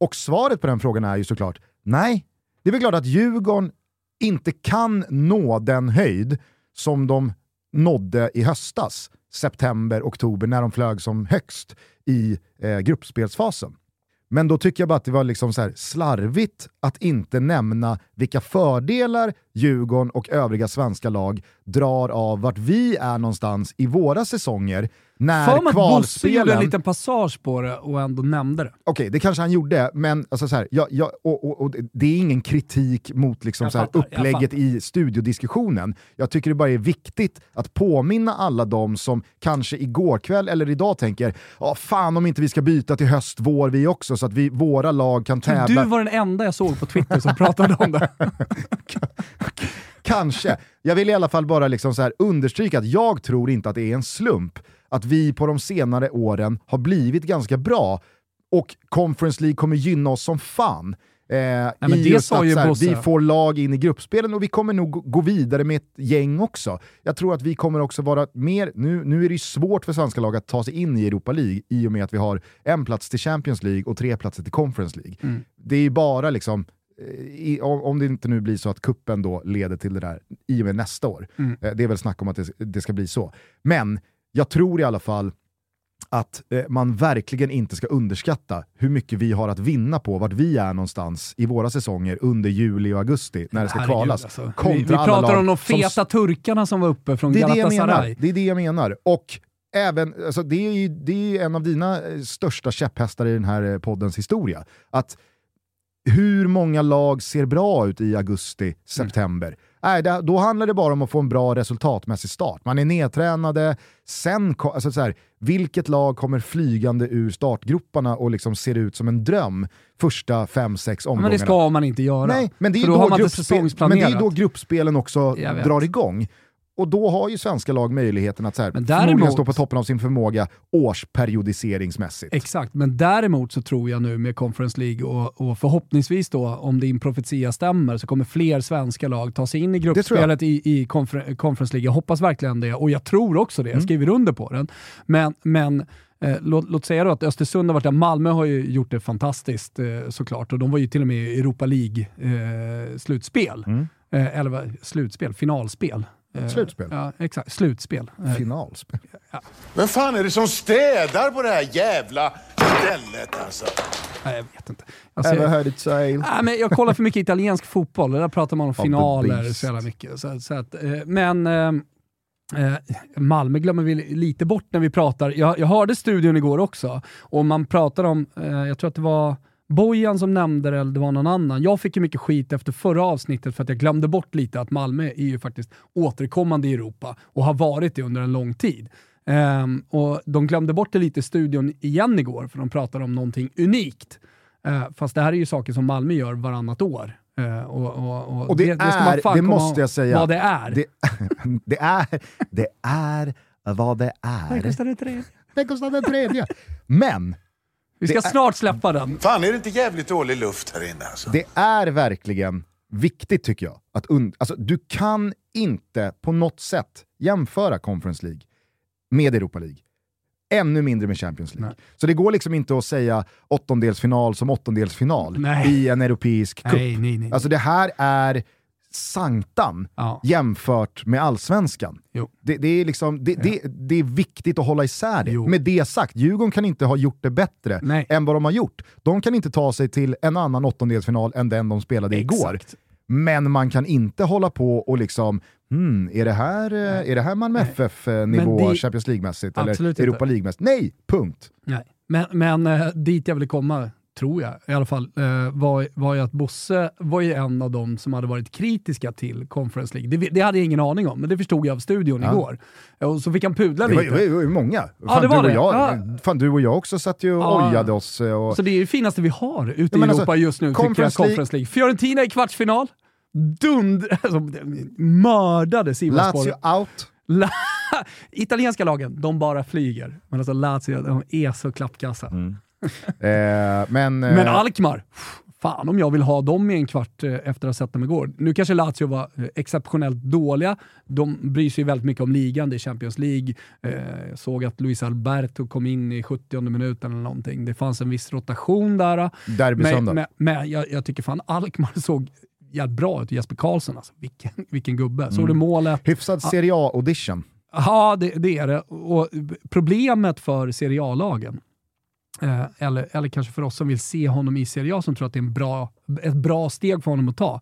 Och svaret på den frågan är ju såklart nej. Det är väl klart att Djurgården inte kan nå den höjd som de nådde i höstas, september, oktober, när de flög som högst i eh, gruppspelsfasen. Men då tycker jag bara att det var liksom så här slarvigt att inte nämna vilka fördelar Djurgården och övriga svenska lag drar av vart vi är någonstans i våra säsonger när För Bosse gjorde kvalspelen... en liten passage på det och ändå nämnde det. Okej, det kanske han gjorde, men alltså så här, jag, jag, och, och, och det är ingen kritik mot liksom Jag så här fattar, upplägget i studiodiskussionen. Jag tycker det bara är viktigt att påminna alla de som kanske igår kväll eller idag tänker ja fan om inte vi ska byta till höst, vår vi också, så att vi, våra lag kan tävla. Du var den enda jag såg på Twitter som pratade om det. Kanske. Jag vill i alla fall bara liksom så här understryka att jag tror inte att det är en slump att vi på de senare åren har blivit ganska bra och Conference League kommer gynna oss som fan. Eh, men i det sa att ju här, Bosse. vi får lag in i gruppspelen och vi kommer nog gå- vidare med ett gäng också. Jag tror att vi kommer också vara mer, nu, nu är det ju svårt för svenska lag att ta sig in i Europa League i och med att vi har en plats till Champions League och tre platser till Conference League. Mm. Det är ju bara liksom i, om, det inte nu blir så att kuppen då leder till det där i och med nästa år. Mm. Eh, det är väl snack om att det, det ska bli så. Men jag tror i alla fall att eh, man verkligen inte ska underskatta hur mycket vi har att vinna på vart vi är någonstans i våra säsonger under juli och augusti när det ska Herregud, kvalas. alltså. kontra Vi, vi pratar om de som feta turkarna som var uppe från det. Galatasaray. Det är det jag menar. Och även, alltså det, är ju, det är en av dina eh, största käpphästar i den här eh, poddens historia. Att hur många lag ser bra ut i augusti, september? Nej, det, då handlar det bara om att få en bra resultatmässig start. Man är nedtränade, sen, alltså så här, vilket lag kommer flygande ur startgroparna och liksom ser ut som en dröm första fem, sex omgångarna? Men det ska man inte göra. Nej, men det är då då, gruppspel, men det är då gruppspelen också drar igång. Och då har ju svenska lag möjligheten att så här, Men förmodligen däremot- stå på toppen av sin förmåga årsperiodiseringsmässigt. Exakt, men däremot så tror jag nu med Conference League och, och förhoppningsvis då, om din profetia stämmer, så kommer fler svenska lag ta sig in i gruppspelet i, i confer, Conference League. Jag hoppas verkligen det, och jag tror också det. Jag skriver under på den. Men, men eh, låt, låt säga då att Östersund har varit där. Malmö har ju gjort det fantastiskt eh, såklart, och de var ju till och med i Europa League-slutspel. Eh, eller vad, slutspel? Finalspel. Eh, Slutspel. Ja, exakt. Slutspel. Eh, Finalspel. Vem fan är det som städar på det här jävla stället alltså? nej, jag vet inte. Alltså, Ever heard it say? Nej, men jag kollar för mycket italiensk fotboll, där pratar man om finaler så jävla mycket. Så, så att, eh, men eh, Malmö glömmer vi lite bort när vi pratar. Jag, jag hörde studion igår också, och man pratar om, eh, jag tror att det var Bojan som nämnde det, eller det var någon annan. Jag fick ju mycket skit efter förra avsnittet för att jag glömde bort lite att Malmö är ju faktiskt återkommande i Europa och har varit det under en lång tid. Ehm, och De glömde bort det lite i studion igen igår, för de pratade om någonting unikt. Eh, fast det här är ju saker som Malmö gör varannat år. Eh, och, och, Och det, ska man är, det måste jag säga, Vad det är. Det, det är, det är vad det är. kostar det tre? Det kostar den tredje. Men Vi ska är- snart släppa den. Fan är det inte jävligt dålig luft här inne alltså? det är verkligen viktigt tycker jag. Att und- alltså, du kan inte på något sätt jämföra Conference League med Europa League. Ännu mindre med Champions League. Nej. Så det går liksom inte att säga åttondelsfinal som åttondelsfinal Nej. i en europeisk cup. Nej, nej, nej. Alltså det här är sanktan Ja. jämfört med allsvenskan. Det, det, är liksom, det, det, det är viktigt att hålla isär det. Jo. Med det sagt, Djurgården kan inte ha gjort det bättre Nej. än vad de har gjort. De kan inte ta sig till en annan åttondelsfinal än den de spelade igår. Exakt. Men man kan inte hålla på och liksom, hmm, är det här, eh, är det här Malmö FF-nivå Champions League-mässigt eller. Europa League-mässigt? Nej, punkt. Nej. Men, men eh, dit jag ville komma, tror jag i alla fall, eh, var, var ju att Bosse var ju en av dem som hade varit kritiska till Conference League. Det, det hade jag ingen aning om, men det förstod jag av studion Ja. igår. Och så fick han pudla Det var, lite. det var ju många. Fan, det var du, och jag, Ja. fan, du och jag också satt ju och Ja. ojade oss. eh, Och, Så det är det finaste vi har ute i Ja, men Europa alltså, just nu, jag, Conference League- Conference League. Fiorentina i kvartsfinal. Dund... Alltså, mördade Sivasspor. Lazio out. La- Italienska lagen, de bara flyger. Men alltså Lazio, de är så klappkassa. Mm. Eh, men, Men eh, Alkmaar, fan om jag vill ha dem i en kvart eh, efter att ha sett dem igår. Nu kanske Lazio var eh, exceptionellt dåliga. De bryr sig väldigt mycket om ligan, det är Champions League. Jag såg att Luis Alberto kom in i 70 minuten eller någonting. Det fanns en viss rotation där. derby Men, men, men jag, jag tycker fan Alkmaar såg jävligt bra ut. Jesper Karlsson alltså, vilken, vilken gubbe. Mm. Såg du målet? Hyfsad Serie A-audition. Ja, det, det är det. Och problemet för Serie A-lagen, eller, eller kanske för oss som vill se honom i Serie A, som tror att det är en bra, ett bra steg för honom att ta,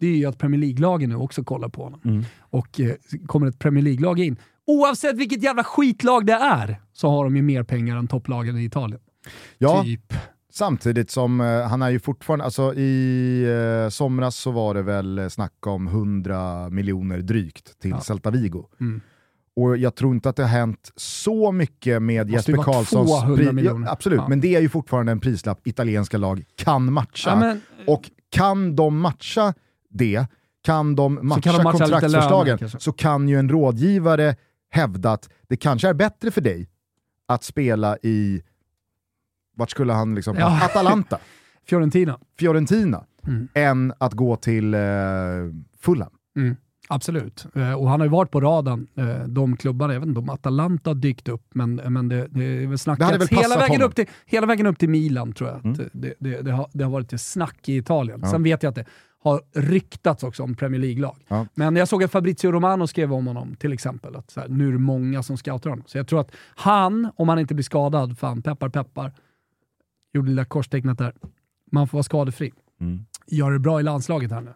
det är ju att Premier League-lagen nu också kollar på honom. Och eh, kommer ett Premier League-lag in, oavsett vilket jävla skitlag det är, så har de ju mer pengar än topplagen i Italien. Ja, Typ. samtidigt som eh, han är ju fortfarande, alltså i eh, somras så var det väl eh, snack om 100 miljoner drygt till Ja. Celta Vigo. Mm. Och jag tror inte att det har hänt så mycket med Jesper Karlssons... 200 pri- miljoner. Ja, absolut, Ja. men det är ju fortfarande en prislapp italienska lag kan matcha. Ja, men- Och kan de matcha det, kan de matcha, kan de matcha kontraktsförslagen, så kan ju en rådgivare hävda att det kanske är bättre för dig att spela i, vart skulle han liksom, Ja. Atalanta, Fiorentina. Fiorentina, Mm. än att gå till eh, Fulham. Mm, absolut. Eh, och han har ju varit på radarn, eh, de klubbarna. Jag vet inte om Atalanta har dykt upp, men, men det, det är väl snackats väl hela vägen, honom. upp till, hela vägen upp till Milan tror jag. Mm. att Det, det, det, har, det har varit ett snack i Italien. Ja. Sen vet jag att det har ryktats också om Premier League-lag. Ja. Men jag såg att Fabrizio Romano skrev om honom till exempel, att så här, nu är det många som scoutar honom. Så jag tror att han, om han inte blir skadad, fan peppar peppar, gjorde det lilla korstecknet där, man får vara skadefri. Mm. Gör det bra i landslaget här nu.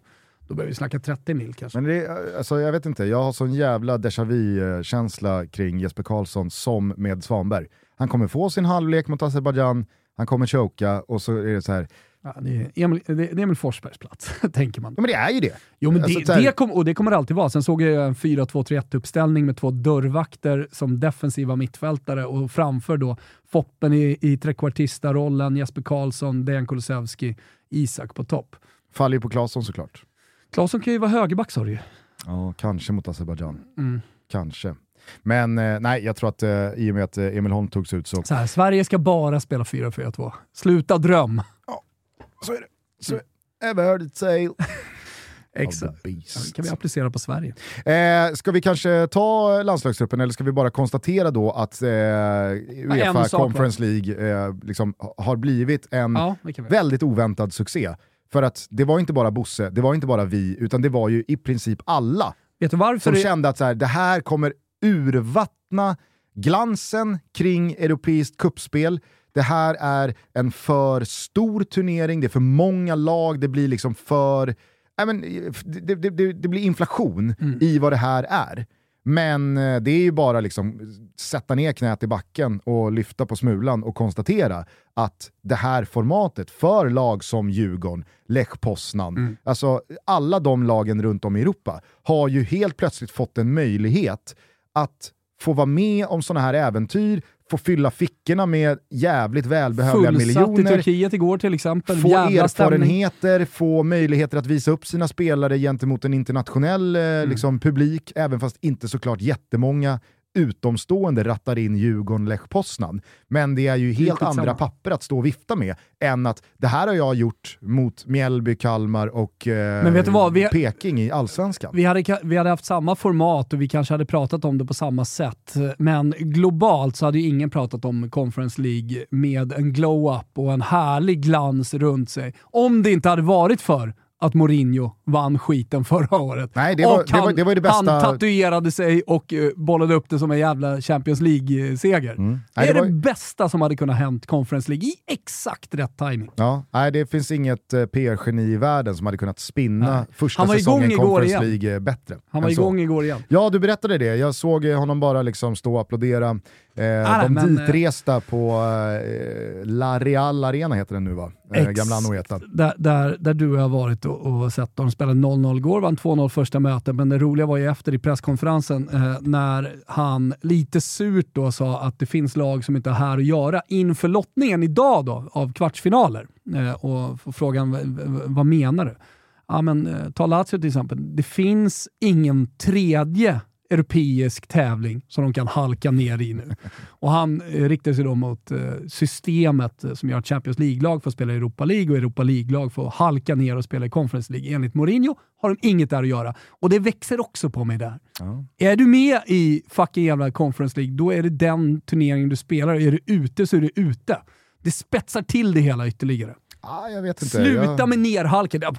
Då börjar vi snacka 30 mil kanske. Men det, alltså, jag vet inte, jag har sån jävla déjà vu-känsla kring Jesper Karlsson som med Svanberg. Han kommer få sin halvlek mot Azerbajdzjan, han kommer choka och så är det så här. Ja, det, är Emil, det, är Emil Forsbergs plats, tänker man. ja men det är ju det. Jo, men Alltså, det, här- det, kom, och det kommer det alltid vara. Sen såg jag en 4-2-3-1-uppställning med två dörrvakter som defensiva mittfältare och framför då Foppen i, i trekvartista-rollen, Jesper Karlsson, Dejan Kulusevski, Isak på topp. Faller ju på Claesson såklart. Claesson kan ju vara högerback sa du ju. Ja, kanske mot Azerbajdzjan. Mm. Kanske. Men eh, nej, jag tror att eh, i och med att eh, Emil Holm togs ut så... Så här, Sverige ska bara spela 4-4-2. Sluta dröm. Så är det. Så, ever heard it say. Exakt. Ja, det kan vi applicera på Sverige. Eh, ska vi kanske ta landslagstruppen eller ska vi bara konstatera då att eh, Uefa Conference League eh, liksom, har blivit en Ja, det väldigt oväntad succé. För att det var inte bara Bosse, det var inte bara vi, utan det var ju i princip alla Vet du varför? som det- kände att så här, det här kommer urvattna glansen kring europeiskt kuppspel. Det här är en för stor turnering, det är för många lag, det blir liksom för... Men, det, det, det, det blir inflation Mm. i vad det här är. Men eh, det är ju bara liksom sätta ner knät i backen och lyfta på smulan och konstatera att det här formatet för lag som Djurgården, Lech Poznan, Mm. alltså alla de lagen runt om i Europa har ju helt plötsligt fått en möjlighet att få vara med om sådana här äventyr, få fylla fickorna med jävligt välbehövliga Fullsatt i miljoner, Turkiet igår till exempel. få Jävla stämning. erfarenheter, få möjligheter att visa upp sina spelare gentemot en internationell eh, Mm. liksom, publik, även fast inte såklart jättemånga utomstående rattar in Djurgården, Lech Poznan. Men det är ju helt skitsamma. andra papper att stå och vifta med än att det här har jag gjort mot Mjällby, Kalmar och eh? Vi- Peking i Allsvenskan. Vi hade, vi hade haft samma format och vi kanske hade pratat om det på samma sätt. Men globalt så hade ju ingen pratat om Conference League med en glow-up och en härlig glans runt sig. Om det inte hade varit för att Mourinho vann skiten förra året. Nej, det var- och det var- han, det var det bästa- han tatuerade sig och eh, bollade upp det som en jävla Champions League-seger. Nej, det är det det, var ju- bästa som hade kunnat hänt Conference League i exakt rätt timing. Ja, nej, det finns inget eh, PR-geni i världen som hade kunnat spinna Nej. första Han var igång säsongen igår Conference igen. League eh, bättre. Han var än så. igång igår igen. Ja, du berättade det. Jag såg honom bara liksom stå och applådera. Eh, nej, de men, ditresta på eh, La Real Arena heter den nu va? Eh, gamla Anoeta. där, där, där du har varit och, och sett dem spela 0-0 igår, vann 2-0 första mötet, men det roliga var ju efter i presskonferensen eh, när han lite surt då sa att det finns lag som inte har här att göra inför lottningen idag då av kvartsfinaler. Eh, och frågan, vad menar du? Ja, men, eh, ta Lazio till exempel. Det finns ingen tredje europeisk tävling som de kan halka ner i nu. Och han eh, riktar sig då mot eh, systemet eh, som gör att Champions League-lag får spela i Europa League och Europa League-lag får halka ner och spela i Conference League. Enligt Mourinho har de inget där att göra. Och det växer också på mig där. Är du med i fucking jävla Conference League, då är det den turneringen du spelar. Är du ute så är du ute. Det spetsar till det hela ytterligare. Ah. Sluta jag... med nerhalken. Ja,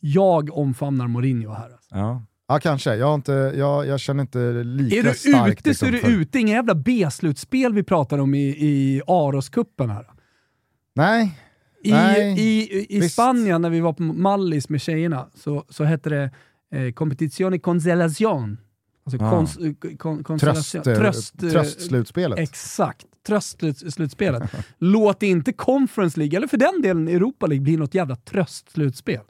Jag omfamnar Mourinho här. Alltså. Ja. Ja, kanske. Jag, inte, jag, jag känner inte lika Är du starkt. ute så är liksom, du för- ute. Inga jävla B-slutspel vi pratar om i, i Aros-cupen här. Nej, I, Nej, i, i. Spanien när vi var på Mallis med tjejerna så, så hette det eh, Competizione Consolación. Alltså Ah. kons, eh, kon, tröst, eh, tröst, eh, tröstslutspelet. Exakt. Tröstslutspelet. Låt inte Conference League, eller för den delen Europa League, bli något jävla tröstslutspel.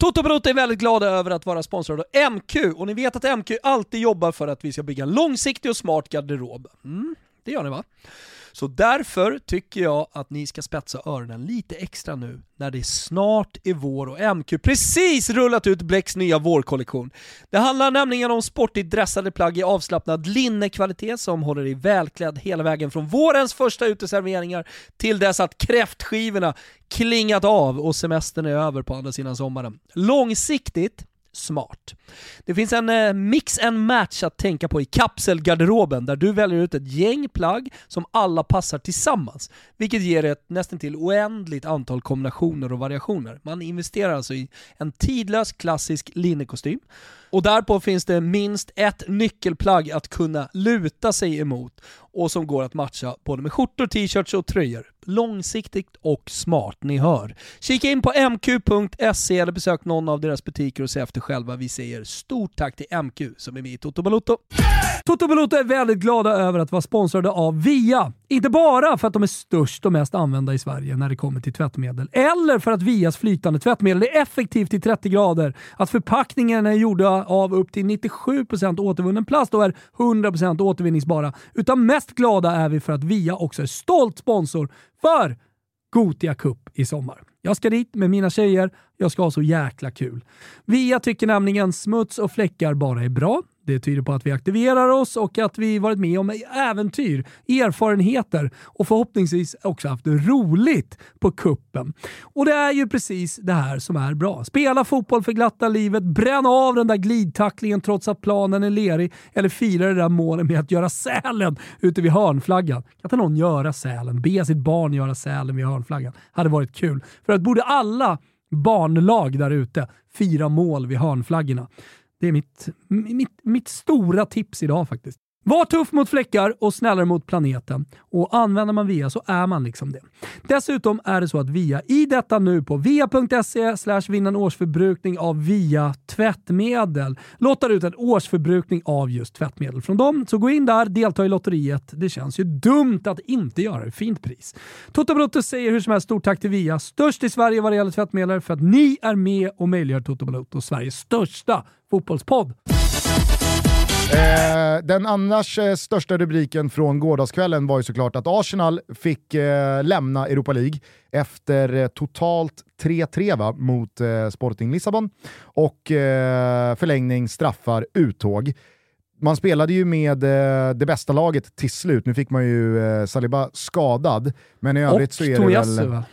Toto Balotto är väldigt glada över att vara sponsrade av MQ och ni vet att MQ alltid jobbar för att vi ska bygga en långsiktig och smart garderob. Mm, det gör ni va? Så därför tycker jag att ni ska spetsa öronen lite extra nu när det snart är vår och MQ precis rullat ut Blecks nya vårkollektion. Det handlar nämligen om sportigt dressade plagg i avslappnad linnekvalitet som håller dig välklädd hela vägen från vårens första uteserveringar till dess att kräftskivorna klingat av och semestern är över på andra sidan sommaren. Långsiktigt smart. Det finns en eh, mix and match att tänka på i kapselgarderoben där du väljer ut ett gäng plagg som alla passar tillsammans, vilket ger ett nästan till oändligt antal kombinationer och variationer. Man investerar alltså i en tidlös klassisk linnekostym och därpå finns det minst ett nyckelplagg att kunna luta sig emot och som går att matcha både med skjortor, t-shirts och tröjor. Långsiktigt och smart, ni hör. Kika in på mq.se eller besök någon av deras butiker och se efter själva. Vi säger stort tack till MQ som är med i Toto Balotto. Toto Balotto är väldigt glada över att vara sponsrade av Via. Inte bara för att de är störst och mest använda i Sverige när det kommer till tvättmedel, eller för att Vias flytande tvättmedel är effektivt i 30 grader, att förpackningarna är gjorda av upp till 97% återvunnen plast och är 100% återvinningsbara. Utan mest glada är vi för att Via också är stolt sponsor för Gotia Cup i sommar. Jag ska dit med mina tjejer. Jag ska ha så jäkla kul. Via tycker nämligen smuts och fläckar bara är bra. Det tyder på att vi aktiverar oss och att vi varit med om äventyr, erfarenheter och förhoppningsvis också haft roligt på kuppen. Och det är ju precis det här som är bra. Spela fotboll för glatta livet, bränna av den där glidtacklingen trots att planen är lerig eller fira det där målet med att göra sälen ute vid hörnflaggan. Kan inte någon göra sälen? Be sitt barn göra sälen vid hörnflaggan. Hade varit kul. För att borde alla barnlag där ute fira mål vid hörnflaggorna. Det är mitt, mitt, mitt stora tips idag faktiskt. Var tuff mot fläckar och snällare mot planeten. Och använder man VIA så är man liksom det. Dessutom är det så att VIA i detta nu på via.se vinna en årsförbrukning av VIA tvättmedel lottar ut en årsförbrukning av just tvättmedel från dem. Så gå in där, delta i lotteriet. Det känns ju dumt att inte göra det. Fint pris. Toto Balotto säger hur som helst stort tack till VIA, störst i Sverige vad det gäller tvättmedel, för att ni är med och möjliggör Toto Balotto, Sveriges största fotbollspodd. Eh, den annars eh, största rubriken från gårdagskvällen var ju såklart att Arsenal fick eh, lämna Europa League efter eh, totalt 3-3 mot Sporting Lissabon och förlängning, straffar, uttåg. Man spelade ju med det bästa laget till slut, nu fick man ju Saliba skadad, men i övrigt och så är det väl... Va?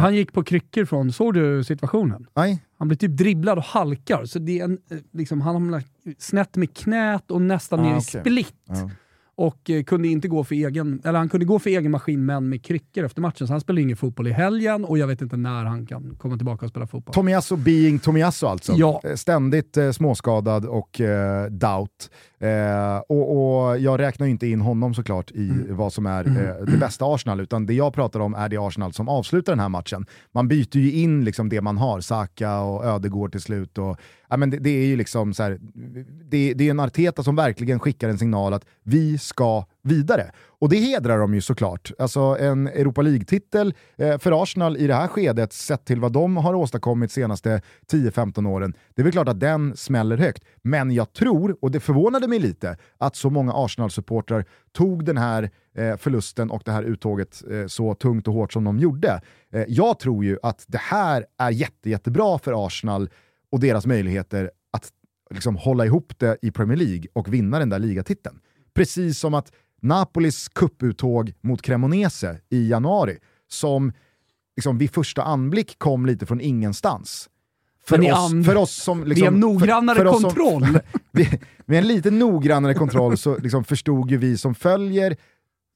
Han gick på kryckor från, såg du situationen? Nej. Han blir typ dribblad och halkar, så det är en, liksom, han hamnar snett med knät och nästan Ah, ner i split. Ja. Och eh, kunde inte gå för egen, eller han kunde gå för egen maskin men med kryckor efter matchen. Så han spelar ingen fotboll i helgen och jag vet inte när han kan komma tillbaka och spela fotboll. Tomiyasu being Tomiyasu alltså. Ja. Eh, Ständigt eh, småskadad och eh, doubt. Eh, och, och jag räknar ju inte in honom såklart i Mm. vad som är eh, det bästa Arsenal, utan det jag pratar om är det Arsenal som avslutar den här matchen. Man byter ju in liksom det man har, Saka och Ödegård till slut. Och, ja, men det, det är ju liksom så här, det, det är en Arteta som verkligen skickar en signal att vi ska vidare. Och det hedrar de ju såklart. Alltså en Europa League-titel eh, för Arsenal i det här skedet, sett till vad de har åstadkommit senaste 10-15 åren, det är väl klart att den smäller högt. Men jag tror, och det förvånade mig lite, att så många Arsenal-supportrar tog den här eh, förlusten och det här uttåget eh, så tungt och hårt som de gjorde. Eh, jag tror ju att det här är jätte, jättebra för Arsenal och deras möjligheter att liksom hålla ihop det i Premier League och vinna den där ligatiteln. Precis som att Napolis kupputtåg mot Cremonese i januari, som liksom vid första anblick kom lite från ingenstans. För, oss, för oss som... Liksom, en noggrannare för, för oss som- kontroll. vi- med en lite noggrannare kontroll så liksom förstod ju vi som följer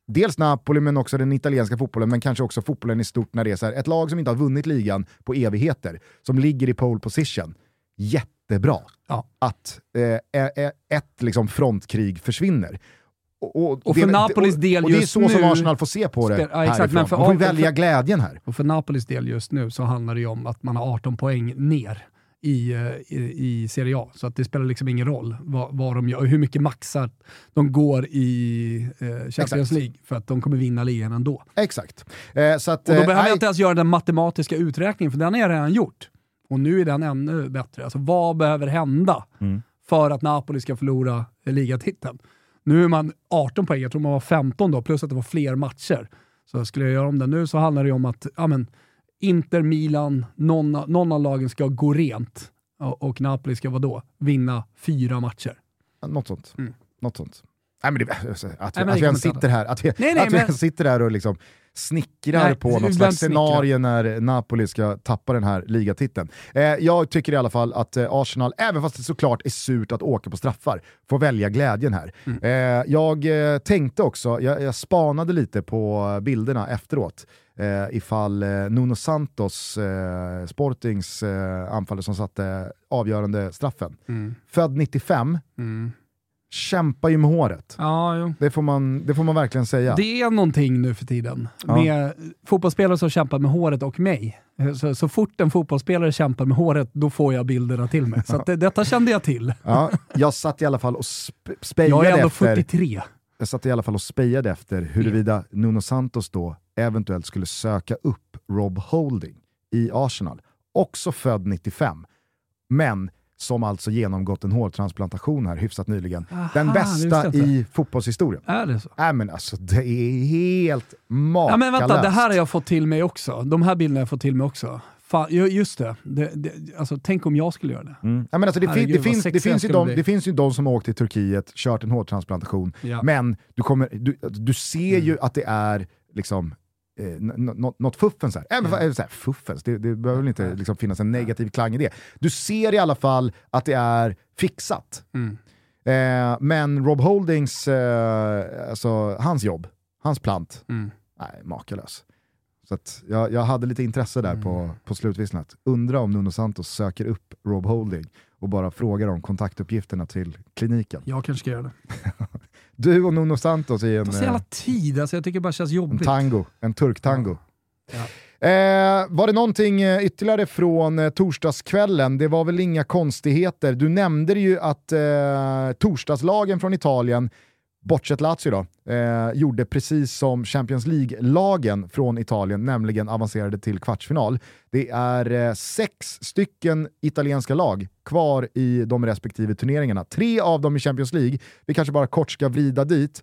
dels Napoli men också den italienska fotbollen, men kanske också fotbollen i stort när det är här, ett lag som inte har vunnit ligan på evigheter, som ligger i pole position. Jättebra Ja. att eh, eh, eh, ett liksom, frontkrig försvinner. Och, Och för Napolis del och det är just så som nu- Arsenal får se på det ja, exakt, härifrån. men för- Man får ju för- välja glädjen här. Och för Napolis del just nu så handlar det ju om att man har 18 poäng ner i, eh, i, i Serie A. Så att det spelar liksom ingen roll vad, vad de gör och hur mycket maxar de går i eh, Champions Exakt. League för att de kommer vinna ligan ändå. Exakt. Eh, så att, Och då eh, behöver jag inte ens göra den matematiska uträkningen, för den har jag redan gjort. Och nu är den ännu bättre. Alltså vad behöver hända Mm. för att Napoli ska förlora ligatiteln? Nu är man 18 poäng, jag tror man var 15 då, plus att det var fler matcher. Så skulle jag göra om det nu så handlar det om att ja, men, Inter, Milan, någon, någon av lagen ska gå rent och, och Napoli ska vadå? Vinna fyra matcher. Något sånt. Mm. Något sånt. Nej, men det, alltså, att, men att vi ens sitter här, att vi, Nej, nej, att vi men- sitter här och liksom snickrar Nej, på något slags scenario när Napoli ska tappa den här ligatiteln. Eh, jag tycker i alla fall att eh, Arsenal, även fast det såklart är surt att åka på straffar, får välja glädjen här. Mm. Eh, jag eh, tänkte också, jag, jag spanade lite på bilderna efteråt, eh, ifall eh, Nuno Santos, eh, Sportings anfallare som satte avgörande straffen, född 95, Mm. Kämpar ju med håret. Ja, jo. Det får man, det får man verkligen säga. Det är någonting nu för tiden Ja. med fotbollsspelare som kämpar med håret och mig. Så, så fort en fotbollsspelare kämpar med håret, då får jag bilderna till mig. Så det, detta kände jag till. Ja, jag satt i alla fall och sp- Jag är spejade ändå efter, 43. jag satt i alla fall och spejade efter huruvida Nuno Santos då eventuellt skulle söka upp Rob Holding i Arsenal. Också född 95, men som alltså genomgått en hårtransplantation här hyfsat nyligen. Aha, Den bästa i fotbollshistorien. Är det så? Nej men alltså det är helt Ja, makalöst. men vänta, det här har jag fått till mig också. De här bilderna har jag fått till mig också. Fan, ju- just det. det, det alltså, tänk om jag skulle göra det. Mm. Ja, men alltså det, fin, finns, det, ju de, det finns ju de som har åkt till Turkiet, kört en hårtransplantation, Ja. men du, kommer, du, du ser Mm. ju att det är liksom eh, något, fuffens här. Även Ja. så här fuffens, det, det behöver väl inte liksom finnas en negativ klang i det. Du ser i alla fall att det är fixat. Mm. Eh, men Rob Holdings, eh, alltså hans jobb, hans plant, Mm. nej, makalös. Så att jag, jag hade lite intresse där på, på slutvisslat. Undra om Nuno Santos söker upp Rob Holding och bara frågar om kontaktuppgifterna till kliniken. Jag kanske ska göra det. Du och Nuno Santos i en, Det så eh, jävla tid, alltså, jag tycker det bara känns en jobbigt. tango, en turktango. Ja. Eh, var det någonting eh, ytterligare från eh, torsdagskvällen? Det var väl inga konstigheter. Du nämnde ju att eh, torsdagslagen från Italien, bortsett Lazio då, eh, gjorde precis som Champions League-lagen från Italien, nämligen avancerade till kvartsfinal. Det är eh, sex stycken italienska lag kvar i de respektive turneringarna. Tre av dem i Champions League. Vi kanske bara kort ska vrida dit,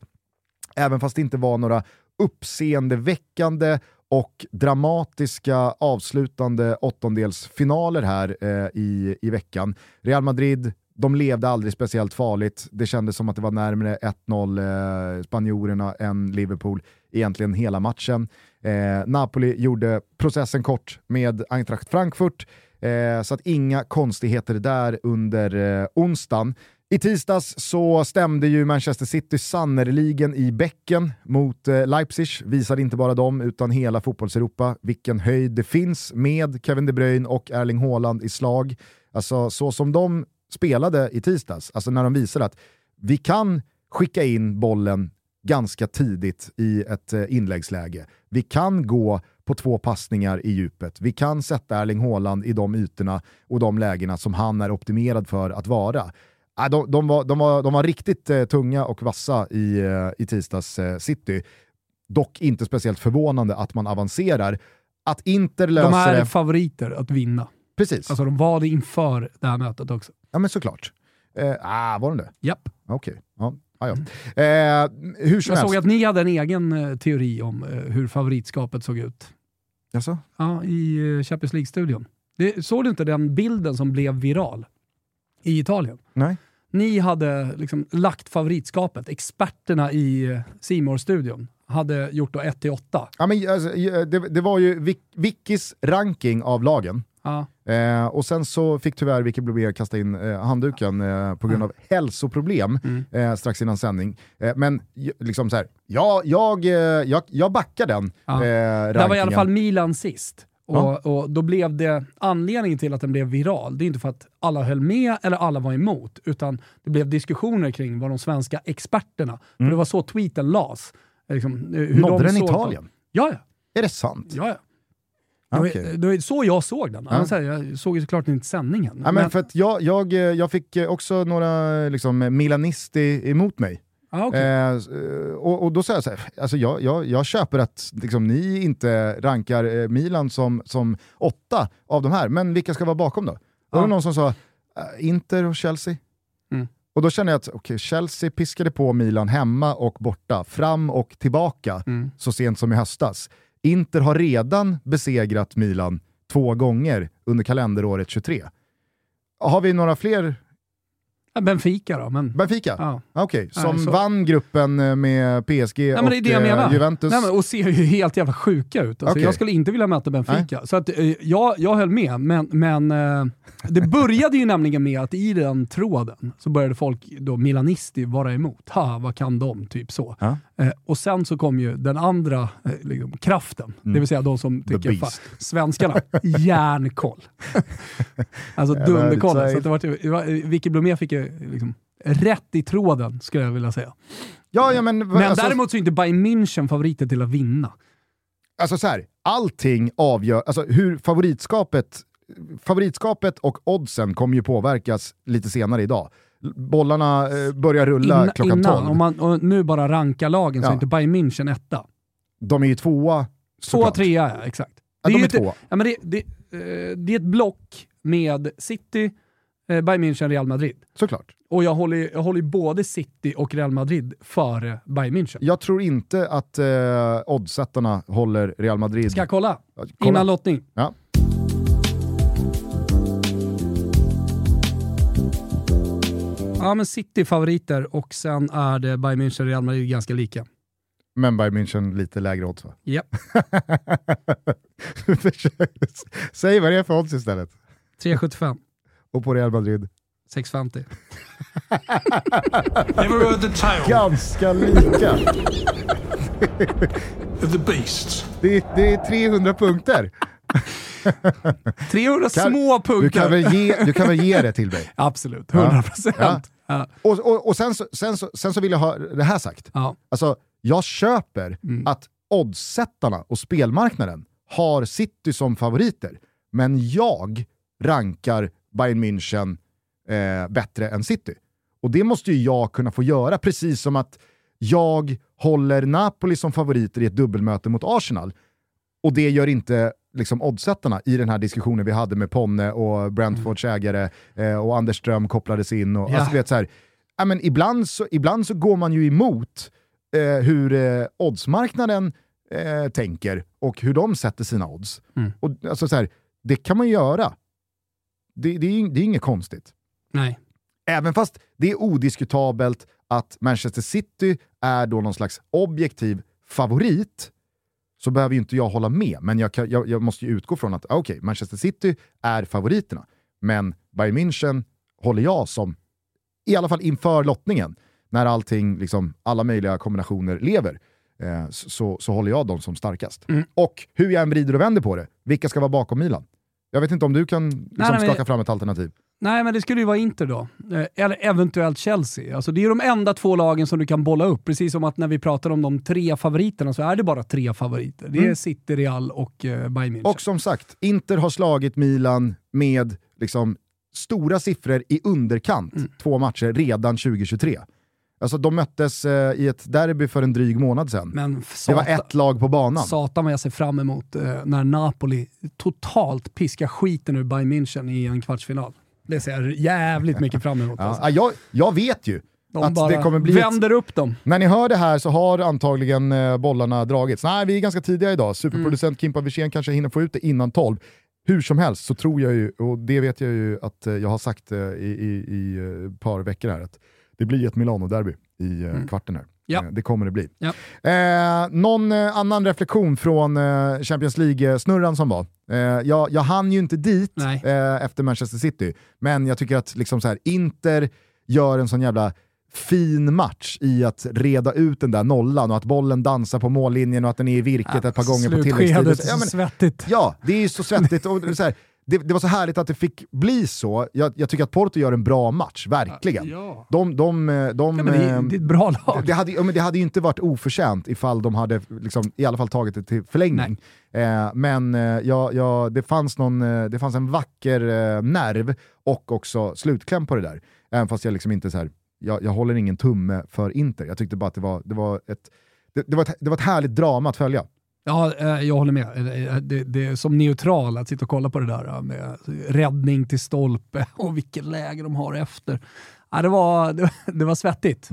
även fast det inte var några uppseendeväckande och dramatiska avslutande åttondelsfinaler här eh, i, i veckan. Real Madrid, de levde aldrig speciellt farligt. Det kändes som att det var närmare 1-0 eh, spanjorerna än Liverpool egentligen hela matchen. Eh, Napoli gjorde processen kort med Eintracht Frankfurt, eh, så att inga konstigheter där under eh, onsdagen. I tisdags så stämde ju Manchester City sannerligen i bäcken mot eh, Leipzig. Visade inte bara dem, utan hela fotbollseuropa vilken höjd det finns med Kevin De Bruyne och Erling Haaland i slag. Alltså så som de spelade i tisdags, alltså när de visade att vi kan skicka in bollen ganska tidigt i ett eh, inläggsläge. Vi kan gå på två passningar i djupet. Vi kan sätta Erling Haaland i de ytorna och de lägena som han är optimerad för att vara. Ah, de, de, var, de, var, de var riktigt eh, tunga och vassa i, eh, i tisdags City. Dock inte speciellt förvånande att man avancerar. Att Inter löser De är favoriter att vinna. Precis, Alltså de var det inför det här mötet också. Ja men såklart. Eh, ah, var de det? Japp. Okej. Ja. Ah, ja. eh, hur som Jag helst. såg att ni hade en egen eh, teori om eh, hur favoritskapet såg ut. Jaså? Ja, i eh, Champions League-studion. Såg du inte den bilden som blev viral i Italien? Nej. Ni hade liksom lagt favoritskapet. Experterna i simor studion hade gjort då 1-8. Ja, men, alltså, det, det var ju Vic, Vickis ranking av lagen. Ja. Eh, och sen så fick tyvärr Vicky Blomé kasta in eh, handduken eh, på grund av hälsoproblem Mm. eh, strax innan sändning. Eh, men liksom så här, ja, jag, eh, jag, jag backar den Ja. Där var i alla fall Milan sist. Och, Ja. och då blev det, anledningen till att den blev viral, det är inte för att alla höll med eller alla var emot, utan det blev diskussioner kring vad de svenska experterna, för det var så tweeten las. Liksom, hur Mm. Nådde de den Italien? Ja, ja. Är det sant? ja, ja. Okej. Det var så jag såg den. Ja. Annars, Jag såg ju såklart inte sändningen. Ja, men för att jag, jag, eh, jag fick eh, också några liksom, milanisti emot mig. ah, okej. Eh, eh, och, och då säger jag så här, alltså jag, jag, jag köper att liksom, ni inte rankar eh, Milan som, som åtta av de här, men vilka ska vara bakom då? Då var Ja. det någon som sa eh, Inter och Chelsea. Mm. Och då känner jag att okay, Chelsea piskade på Milan hemma och borta, fram och tillbaka Mm. så sent som i höstas. Inter har redan besegrat Milan två gånger under kalenderåret 23. Har vi några fler? Benfica då, men... Benfica? Ja. Okej, Nej, som så- vann gruppen eh, med PSG Nej, och eh. Juventus. Nej, men, och ser ju helt jävla sjuka ut. Alltså, Okej. Jag skulle inte vilja möta Benfica. Så att, eh, jag, jag höll med, men, men eh, det började ju nämligen med att i den tråden så började folk, då milanisti, vara emot. Ha, vad kan de? Typ så. Ja. Och sen så kom ju den andra liksom, kraften, det vill säga de som Mm. Tycker fan, svenskarna, järnkoll. alltså dunderkoll. Så det var, Blomé fick ju liksom, rätt i tråden, skulle jag vilja säga. Ja, ja, men, Men alltså, däremot så är inte Bayern München favoriter till att vinna. alltså så här, allting avgör, alltså hur favoritskapet, favoritskapet och oddsen kommer ju påverkas lite senare idag. Bollarna eh, börjar rulla Inna- klockan innan, 12. Om man och nu bara rankar lagen så Ja. är inte Bayern München etta. De är ju tvåa Två, såklart. trea ja, exakt. Ja, är de ju är inte- tvåa. Ja, men det, det, det är ett block med City, eh, Bayern München, Real Madrid. Såklart. Och jag håller, jag håller både City och Real Madrid före Bayern München. Jag tror inte att eh, oddsättarna håller Real Madrid. Ska jag kolla? Ja, kolla. Innan lottning. Ja. Ja, men City favoriter och sen är det Bayern München och Real Madrid ganska lika. Men Bayern München lite lägre odds va? Ja. Säg vad det är för odds istället. 3,75. Och på Real Madrid? 6,50. Never heard the tale Ganska lika. the. Det är, det är 300 punkter. 300 Kan- små punkter. Du kan, väl ge, du kan väl ge det till mig? Absolut, 100 procent. Ja. Ja. Och, och, och sen, så, sen, så, sen så vill jag ha det här sagt. Ja. Alltså, jag köper Mm. att oddsättarna och spelmarknaden har City som favoriter, men jag rankar Bayern München eh, bättre än City. Och det måste ju jag kunna få göra, precis som att jag håller Napoli som favoriter i ett dubbelmöte mot Arsenal. Och det gör inte liksom, oddsättarna i den här diskussionen vi hade med Ponne och Brentfords ägare eh, och Anders Ström kopplades in. Och, Ja. alltså, vet, så här, ja, men ibland, så, ibland så går man ju emot eh, hur eh, oddsmarknaden eh, tänker och hur de sätter sina odds. Mm. Och, alltså, så här, det kan man göra. Det, det, är, det är inget konstigt. Nej. Även fast det är odiskutabelt att Manchester City är då någon slags objektiv favorit så behöver ju inte jag hålla med. Men jag, kan, jag, jag måste ju utgå från att okej, Manchester City är favoriterna. Men Bayern München håller jag som, i alla fall inför lottningen, när allting, liksom, alla möjliga kombinationer lever, eh, så, så håller jag dem som starkast. Mm. Och hur jag än vrider och vänder på det, vilka ska vara bakom Milan? Jag vet inte om du kan liksom, nej, men- skaka fram ett alternativ. Nej, men det skulle ju vara Inter då. Eh, Eller eventuellt Chelsea. Alltså, det är ju de enda två lagen som du kan bolla upp. Precis som att när vi pratar om de tre favoriterna så är det bara tre favoriter. Det är Mm. City, Real och eh, Bayern München. Och som sagt, Inter har slagit Milan med liksom, stora siffror i underkant Mm. två matcher redan 2023. Alltså de möttes eh, i ett derby för en dryg månad sedan. Men det satan, var ett lag på banan. satan vad jag ser fram emot eh, när Napoli totalt piskar skiten ur Bayern München i en kvartsfinal. Det ser jag jävligt mycket fram emot. Ja, Alltså. ja, jag, jag vet ju De att bara det kommer bli... Ett, vänder upp dem. när ni hör det här så har antagligen eh, bollarna dragits. Nej, vi är ganska tidiga idag. Superproducent Kimpa Wirsén kanske hinner få ut det innan 12. Hur som helst så tror jag ju, och det vet jag ju att eh, jag har sagt eh, i, i, i eh, ett par veckor här, att det blir ett Milano-derby i eh, kvarten här. Ja. Eh, Det kommer det bli. Ja. Eh, någon eh, annan reflektion från eh, Champions League-snurran som var? Jag, jag hann ju inte dit efter Manchester City, men jag tycker att liksom så här, Inter gör en sån jävla fin match i att reda ut den där nollan och att bollen dansar på mållinjen och att den är i virket ett par gånger på tilläggstid. Ja, men- svettigt. Ja, det är ju så svettigt. Och så här, det, det var så härligt att det fick bli så. Jag, jag tycker att Porto gör en bra match, verkligen. Ja. De, de, de, de, Ja, men det, ehm, det är ett bra lag. det, det, hade, ja, det hade ju inte varit oförtjänt ifall de hade liksom, i alla fall tagit det till förlängning. Eh, men eh, ja, ja, det, fanns någon, eh, det fanns en vacker eh, nerv och också slutkläm på det där. Även fast jag liksom inte så här, jag, jag håller ingen tumme för Inter. Jag tyckte bara att det var, det var, ett, det, det var, ett, det var ett härligt drama att följa. Ja, eh, jag håller med. Eh, Det, det är som neutral att sitta och kolla på det där eh, med räddning till stolpe och vilket läge de har efter. Ja, det, var, det, var- det var svettigt.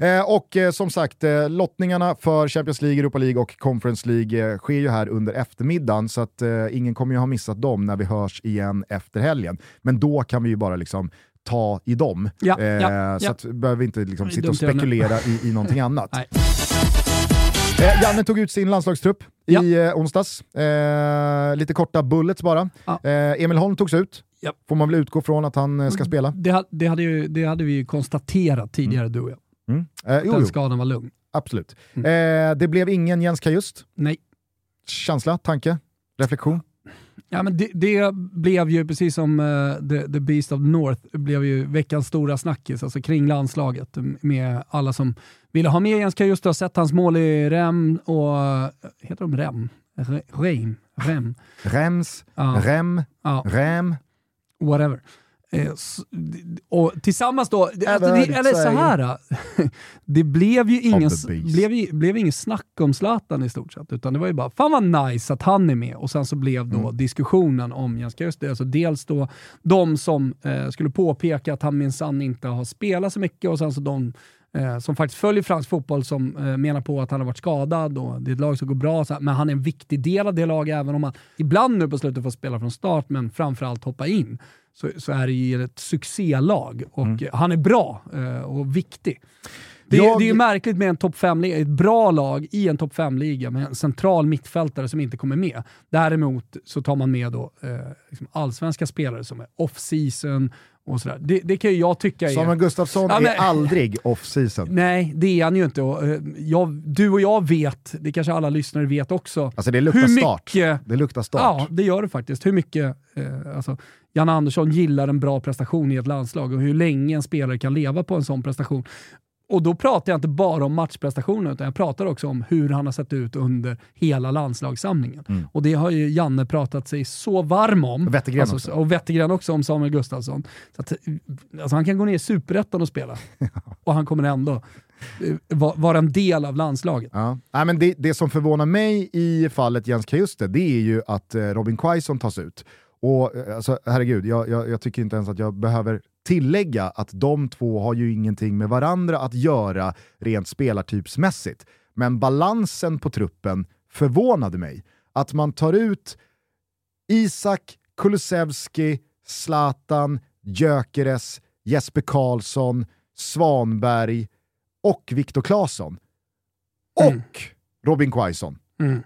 Eh, och eh, som sagt, eh, lottningarna för Champions League, Europa League och Conference League eh, sker ju här under eftermiddagen, så att eh, ingen kommer ju ha missat dem när vi hörs igen efter helgen. Men då kan vi ju bara liksom ta i dem. Ja, eh, ja, så ja. att behöver vi inte liksom sitta och spekulera i, i någonting annat. Nej. Eh, Janne tog ut sin landslagstrupp Ja. i eh, onsdags. Eh, lite korta bullets bara. Ja. Eh, Emil Holm togs ut. Ja. Får man väl utgå från att han eh, ska spela. Det, det, hade ju, det hade vi ju konstaterat tidigare du och jag. Mm. Eh, jo, Den jo, skadan var lugn. absolut. Mm. Det blev ingen Jens Kajust. Nej. Känsla, tanke, reflektion? Ja, men det, det blev ju, precis som eh, the, the Beast of North, blev ju veckans stora snackis alltså kring landslaget med alla som ville ha med Jens Kajust och sett hans mål i Rem och... Heter de Rem? Re- Reim? Rem? Rems, Ja. Rem, Ja, Rem. whatever. Eh, och tillsammans då, alltså, Ever det, eller så här. det blev ju ingen, blev, ju- blev ingen snack om Zlatan i stort sett, utan det var ju bara fan vad nice att han är med. Och sen så blev då Mm. diskussionen om Jens Kajust, alltså dels då de som eh, skulle påpeka att han minsann inte har spelat så mycket och sen så de eh, som faktiskt följer fransk fotboll som eh, menar på att han har varit skadad och det är ett lag som går bra, så, men han är en viktig del av det laget även om han ibland nu på slutet får spela från start men framförallt hoppa in. Så, så är det ju ett succélag och Mm. han är bra eh, och viktig. Det, är- Jag- det är ju märkligt med en topp 5-liga, ett bra lag i en topp 5-liga med en central mittfältare som inte kommer med. Däremot så tar man med då, eh, liksom allsvenska spelare som är off-season och sådär. Det, det kan ju jag tycka är... Samuel Gustafsson Ja, men- är aldrig off-season. Nej, det är han ju inte. Och, eh, jag, du och jag vet, det kanske alla lyssnare vet också, Alltså det luktar hur start. mycket... Det luktar start. Ja, det gör det faktiskt. Hur mycket eh, alltså, Jan Andersson gillar en bra prestation i ett landslag och hur länge en spelare kan leva på en sån prestation. Och då pratar jag inte bara om matchprestationen, utan jag pratar också om hur han har sett ut under hela landslagssamlingen. Mm. Och det har ju Janne pratat sig så varm om. Och Wettergren alltså, också. Och Wettergren också om Samuel Gustafsson. Så att, alltså, han kan gå ner i superettan och spela. och han kommer ändå eh, va- vara en del av landslaget. Ja. Nej, men det, det som förvånar mig i fallet Jens Kajuste, det är ju att eh, Robin Quaison tas ut. Och eh, alltså, herregud, jag, jag, jag tycker inte ens att jag behöver tillägga att de två har ju ingenting med varandra att göra rent spelartypsmässigt. Men balansen på truppen förvånade mig. Att man tar ut Isak, Kulusevski, Zlatan, Gyökeres, Jesper Karlsson, Svanberg och Viktor Claesson. Och Mm. Robin Quaison. Mm.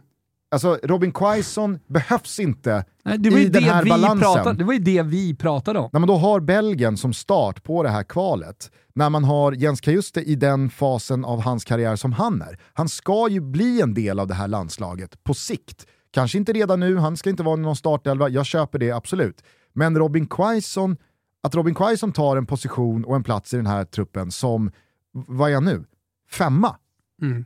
Alltså Robin Quaison behövs inte Nej, i den här balansen. pratade, det var ju det vi pratade om. När man då har Belgien som start på det här kvalet, när man har Jens Kajuste i den fasen av hans karriär som han är. Han ska ju bli en del av det här landslaget på sikt. Kanske inte redan nu, han ska inte vara någon startelva, jag köper det absolut. Men Robin Quaison, att Robin Quaison tar en position och en plats i den här truppen som, vad är han nu? Femma? Mm.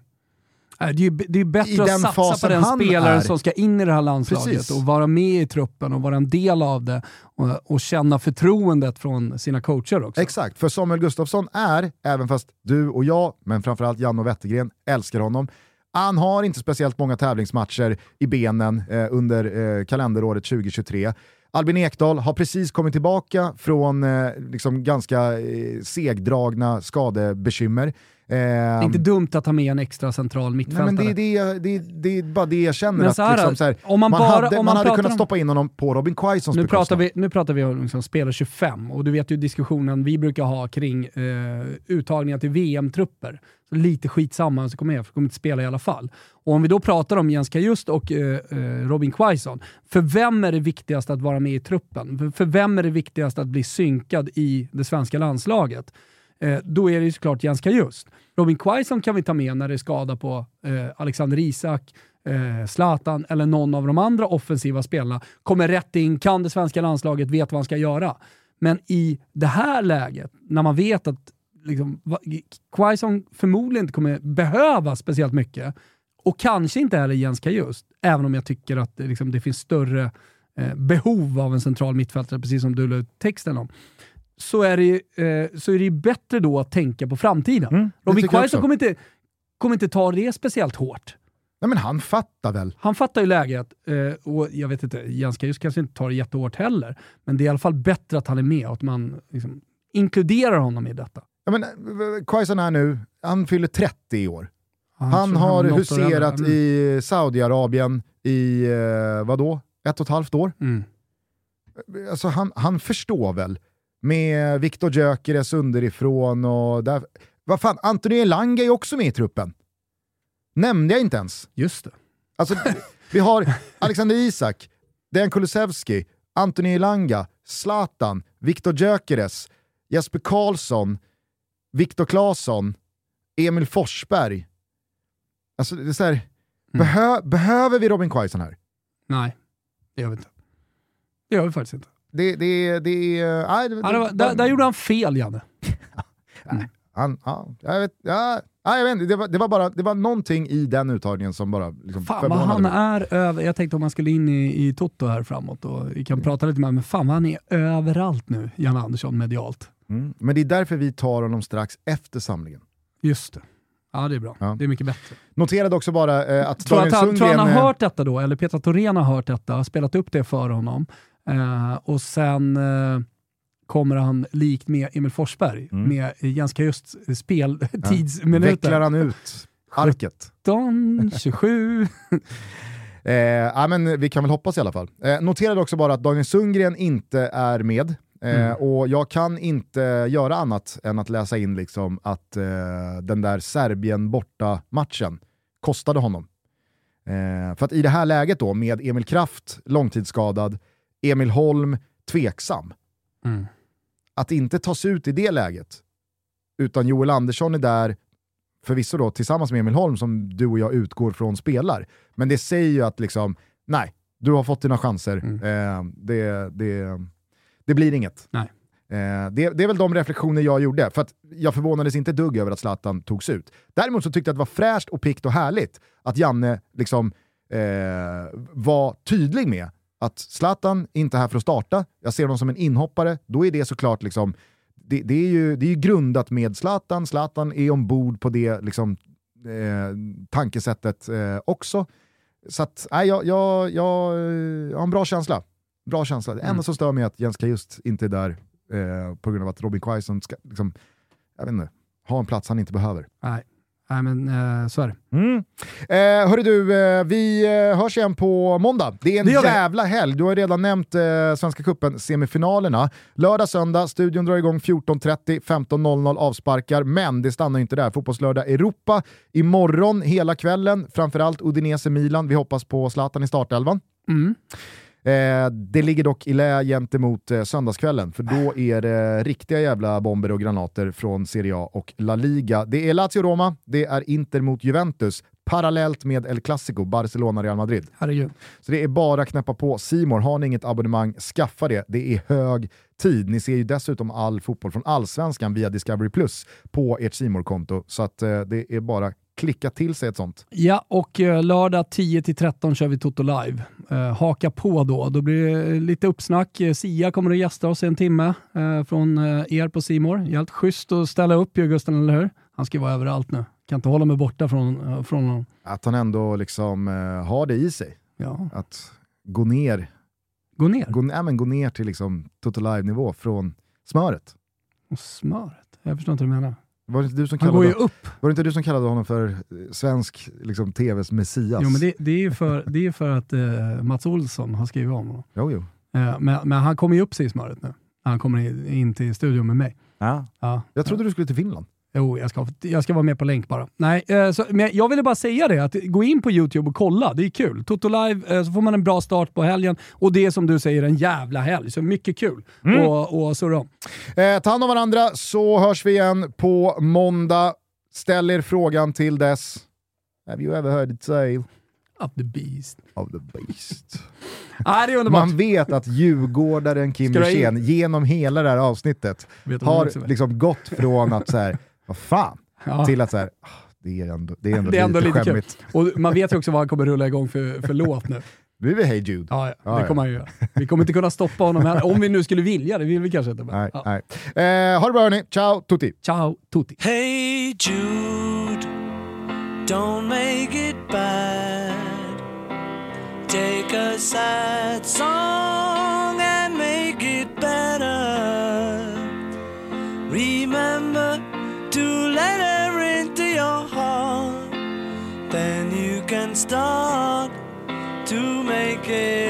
Nej, Det är det är bättre att satsa på den spelaren är. som ska in i det här landslaget Precis. och vara med i truppen och vara en del av det och, och känna förtroendet från sina coacher också. Exakt, för Samuel Gustafsson är, även fast du och jag, men framförallt Jan och Wettergren, älskar honom, han har inte speciellt många tävlingsmatcher i benen eh, under eh, kalenderåret 2023. Albin Ekdal har precis kommit tillbaka från eh, liksom ganska eh, segdragna skadebekymmer. Det är inte dumt att ha med en extra central Nej, mittfältare. men det, är det, det, är bara det jag känner. Men att så här, liksom, så här, om man man, bara- hade, om man man hade kunnat om- stoppa in honom på Robin Quaisons nu pratar, bekostnad. vi, nu pratar vi om liksom spelare 25 och du vet ju diskussionen vi brukar ha kring eh, uttagningar till VM-trupper. Så lite skitsamma, så kommer jag, för kommer inte spela i alla fall. Och om vi då pratar om Jens Kajust och eh, eh, Robin Quaison, för vem är det viktigast att vara med i truppen? För, för vem är det viktigast att bli synkad i det svenska landslaget? Eh, då är det ju såklart Jens Kajust. Robin Quaison kan vi ta med när det är skada på eh, Alexander Isak, eh, Zlatan eller någon av de andra offensiva spelarna. Kommer rätt in, kan det svenska landslaget, vet vad han ska göra. Men i det här läget, när man vet att liksom, Quaison förmodligen inte kommer behöva speciellt mycket, och kanske inte heller Jens Kajust, även om jag tycker att det, liksom, det finns större eh, behov av en central mittfältare, precis som du la ut texten om, så är det ju eh, så är det bättre då att tänka på framtiden. Mm, Robin Quaison kommer inte, kommer inte ta det speciellt hårt. Nej, men han fattar väl. Han fattar ju läget eh, och jag vet inte, Jens Kajus kanske inte tar det jättehårt heller, men det är i alla fall bättre att han är med och att man liksom, inkluderar honom i detta. Ja, men, eh, Quaison är nu, han fyller 30 i år. Han tror har huserat. Mm. i Saudiarabien i, eh, vadå, ett och ett halvt år. Mm. Alltså han, han förstår väl med Viktor Gyökeres underifrån och där. Vad fan, Anthony Elanga är också med i truppen. Nämnde jag inte ens. Just det. Alltså, vi har Alexander Isak, Dejan Kulusevski, Anthony Elanga, Zlatan, Viktor Gyökeres, Jesper Karlsson, Viktor Claesson, Emil Forsberg. Alltså, det är så här, behö, behöver vi Robin Quaison här? Nej, det gör vi inte. Det gör vi faktiskt inte. Det, det, det, nej, det, Ja, där, där gjorde han fel, Janne. Han, ja, jag vet, ja, ja, jag vet inte, det var, det var bara det var någonting i den uttagningen som bara liksom Fan vad han mig. är över... Jag tänkte om han skulle in i, i Toto här framåt och vi kan prata lite med men fan vad han är överallt nu, Jan Andersson, medialt. Mm. Men det är därför vi tar honom strax efter samlingen. Just det. Ja, det är bra. Ja. Det är mycket bättre. Noterade också bara eh, att Tror Daniel att han, tror Sundgren... han har eh, hört detta då, eller Petra Thorén har hört detta, spelat upp det för honom. Eh, och sen eh, kommer han likt med Emil Forsberg, Mm. med ganska just speltidsminuter. Vecklar han ut arket? 17, 27. Eh, ja, men vi kan väl hoppas i alla fall. Eh, noterade också bara att Daniel Sundgren inte är med. Eh, Mm. Och jag kan inte göra annat än att läsa in liksom att eh, den där Serbien borta matchen kostade honom. Eh, för att i det här läget då, med Emil Kraft långtidsskadad, Emil Holm tveksam, Mm. att inte tas ut i det läget, utan Joel Andersson är där, förvisso då tillsammans med Emil Holm som du och jag utgår från spelar. Men det säger ju att liksom, nej, du har fått dina chanser, eh, det, det, det blir inget. Nej. Eh, det, det är väl de reflektioner jag gjorde, för att jag förvånades inte dugg över att Zlatan togs ut. Däremot så tyckte jag att det var fräscht och pikt och härligt att Janne liksom, eh, var tydlig med att Zlatan är inte här för att starta, jag ser honom som en inhoppare, då är det såklart liksom, det, det, är ju, det är ju grundat med Zlatan, Zlatan är ombord på det liksom, eh, tankesättet eh, också. Så att, nej, jag, jag, jag, jag har en bra känsla. Bra känsla. Det enda Mm. som stör mig är att Jens Kajust inte är där eh, på grund av att Robin Quaison ska liksom, jag vet inte, ha en plats han inte behöver. Nej. Nej, men eh, så är det. Mm. Eh, hörru du, eh, vi eh, hörs igen på måndag. Det är en Det jävla helg. Du har redan nämnt eh, Svenska Cupen semifinalerna. Lördag, söndag, studion drar igång 14.30, 15.00 avsparkar, men det stannar inte där. Fotbollslördag Europa imorgon hela kvällen, framförallt Udinese-Milan. Vi hoppas på Zlatan i startelvan. Mm. Eh, det ligger dock i lä gentemot eh, söndagskvällen, för då är det riktiga jävla bomber och granater från Serie A och La Liga. Det är Lazio-Roma, det är Inter mot Juventus, parallellt med El Clasico, Barcelona-Real Madrid. Herregud. Så det är bara att knäppa på Simor. Har ni inget abonnemang, skaffa det. Det är hög tid. Ni ser ju dessutom all fotboll från Allsvenskan via Discovery Plus på ert simor konto så att eh, det är bara klicka till sig ett sånt. Ja, och eh, lördag 10-13 kör vi Toto Live. Eh, haka på då. Då blir det lite uppsnack. Eh, Sia kommer att gästa oss i en timme eh, från eh, er på Simor. Helt schysst att ställa upp ju Gusten, eller hur? Han ska vara överallt nu. Kan inte hålla mig borta från, eh, från honom. Att han ändå liksom eh, har det i sig. Ja. Att gå ner Gå ner. gå, nej, men gå ner till liksom Total Live-nivå från smöret. Och smöret. Jag förstår inte vad du menar. Var det inte du som Han går kallade, ju upp. var det inte du som kallade honom för svensk liksom, tvs messias? Jo, men det, det är ju för, det är för att eh, Mats Olsson har skrivit om honom. jo, jo. Eh, men, men han kommer ju upp sig i smöret nu. Han kommer in, in till studion med mig. Ja. Ja. Jag trodde du skulle till Finland. Jo, jag ska, jag ska vara med på länk bara. Nej, eh, så, men jag ville bara säga det, att gå in på YouTube och kolla, det är kul. Toto Live, eh, så får man en bra start på helgen och det är som du säger en jävla helg, så mycket kul Mm. och, och surra om. Eh, ta hand om varandra så hörs vi igen på måndag. Ställ er frågan till dess. Have you ever heard it say Up the beast. of the beast? Ah, det är underbart. Man vet att djurgårdaren Kim Wirsén genom hela det här avsnittet har liksom gått från att så här, vad fan, Ja. till att så här, ah, det är ändå, det är ändå, Det är ändå lite lite kul. skämmigt. Och man vet ju också vad han kommer rulla igång för, för låt nu. Nu är vi Hey Jude. Ja, ja, det ja. kommer han ju göra. Vi kommer inte kunna stoppa honom här, om vi nu skulle vilja, det vill vi kanske inte. Men, Nej, ja. nej. Eh, ha det bra hörni, ciao tutti! Ciao tutti. Hey Jude, don't make it bad. Take a sad song to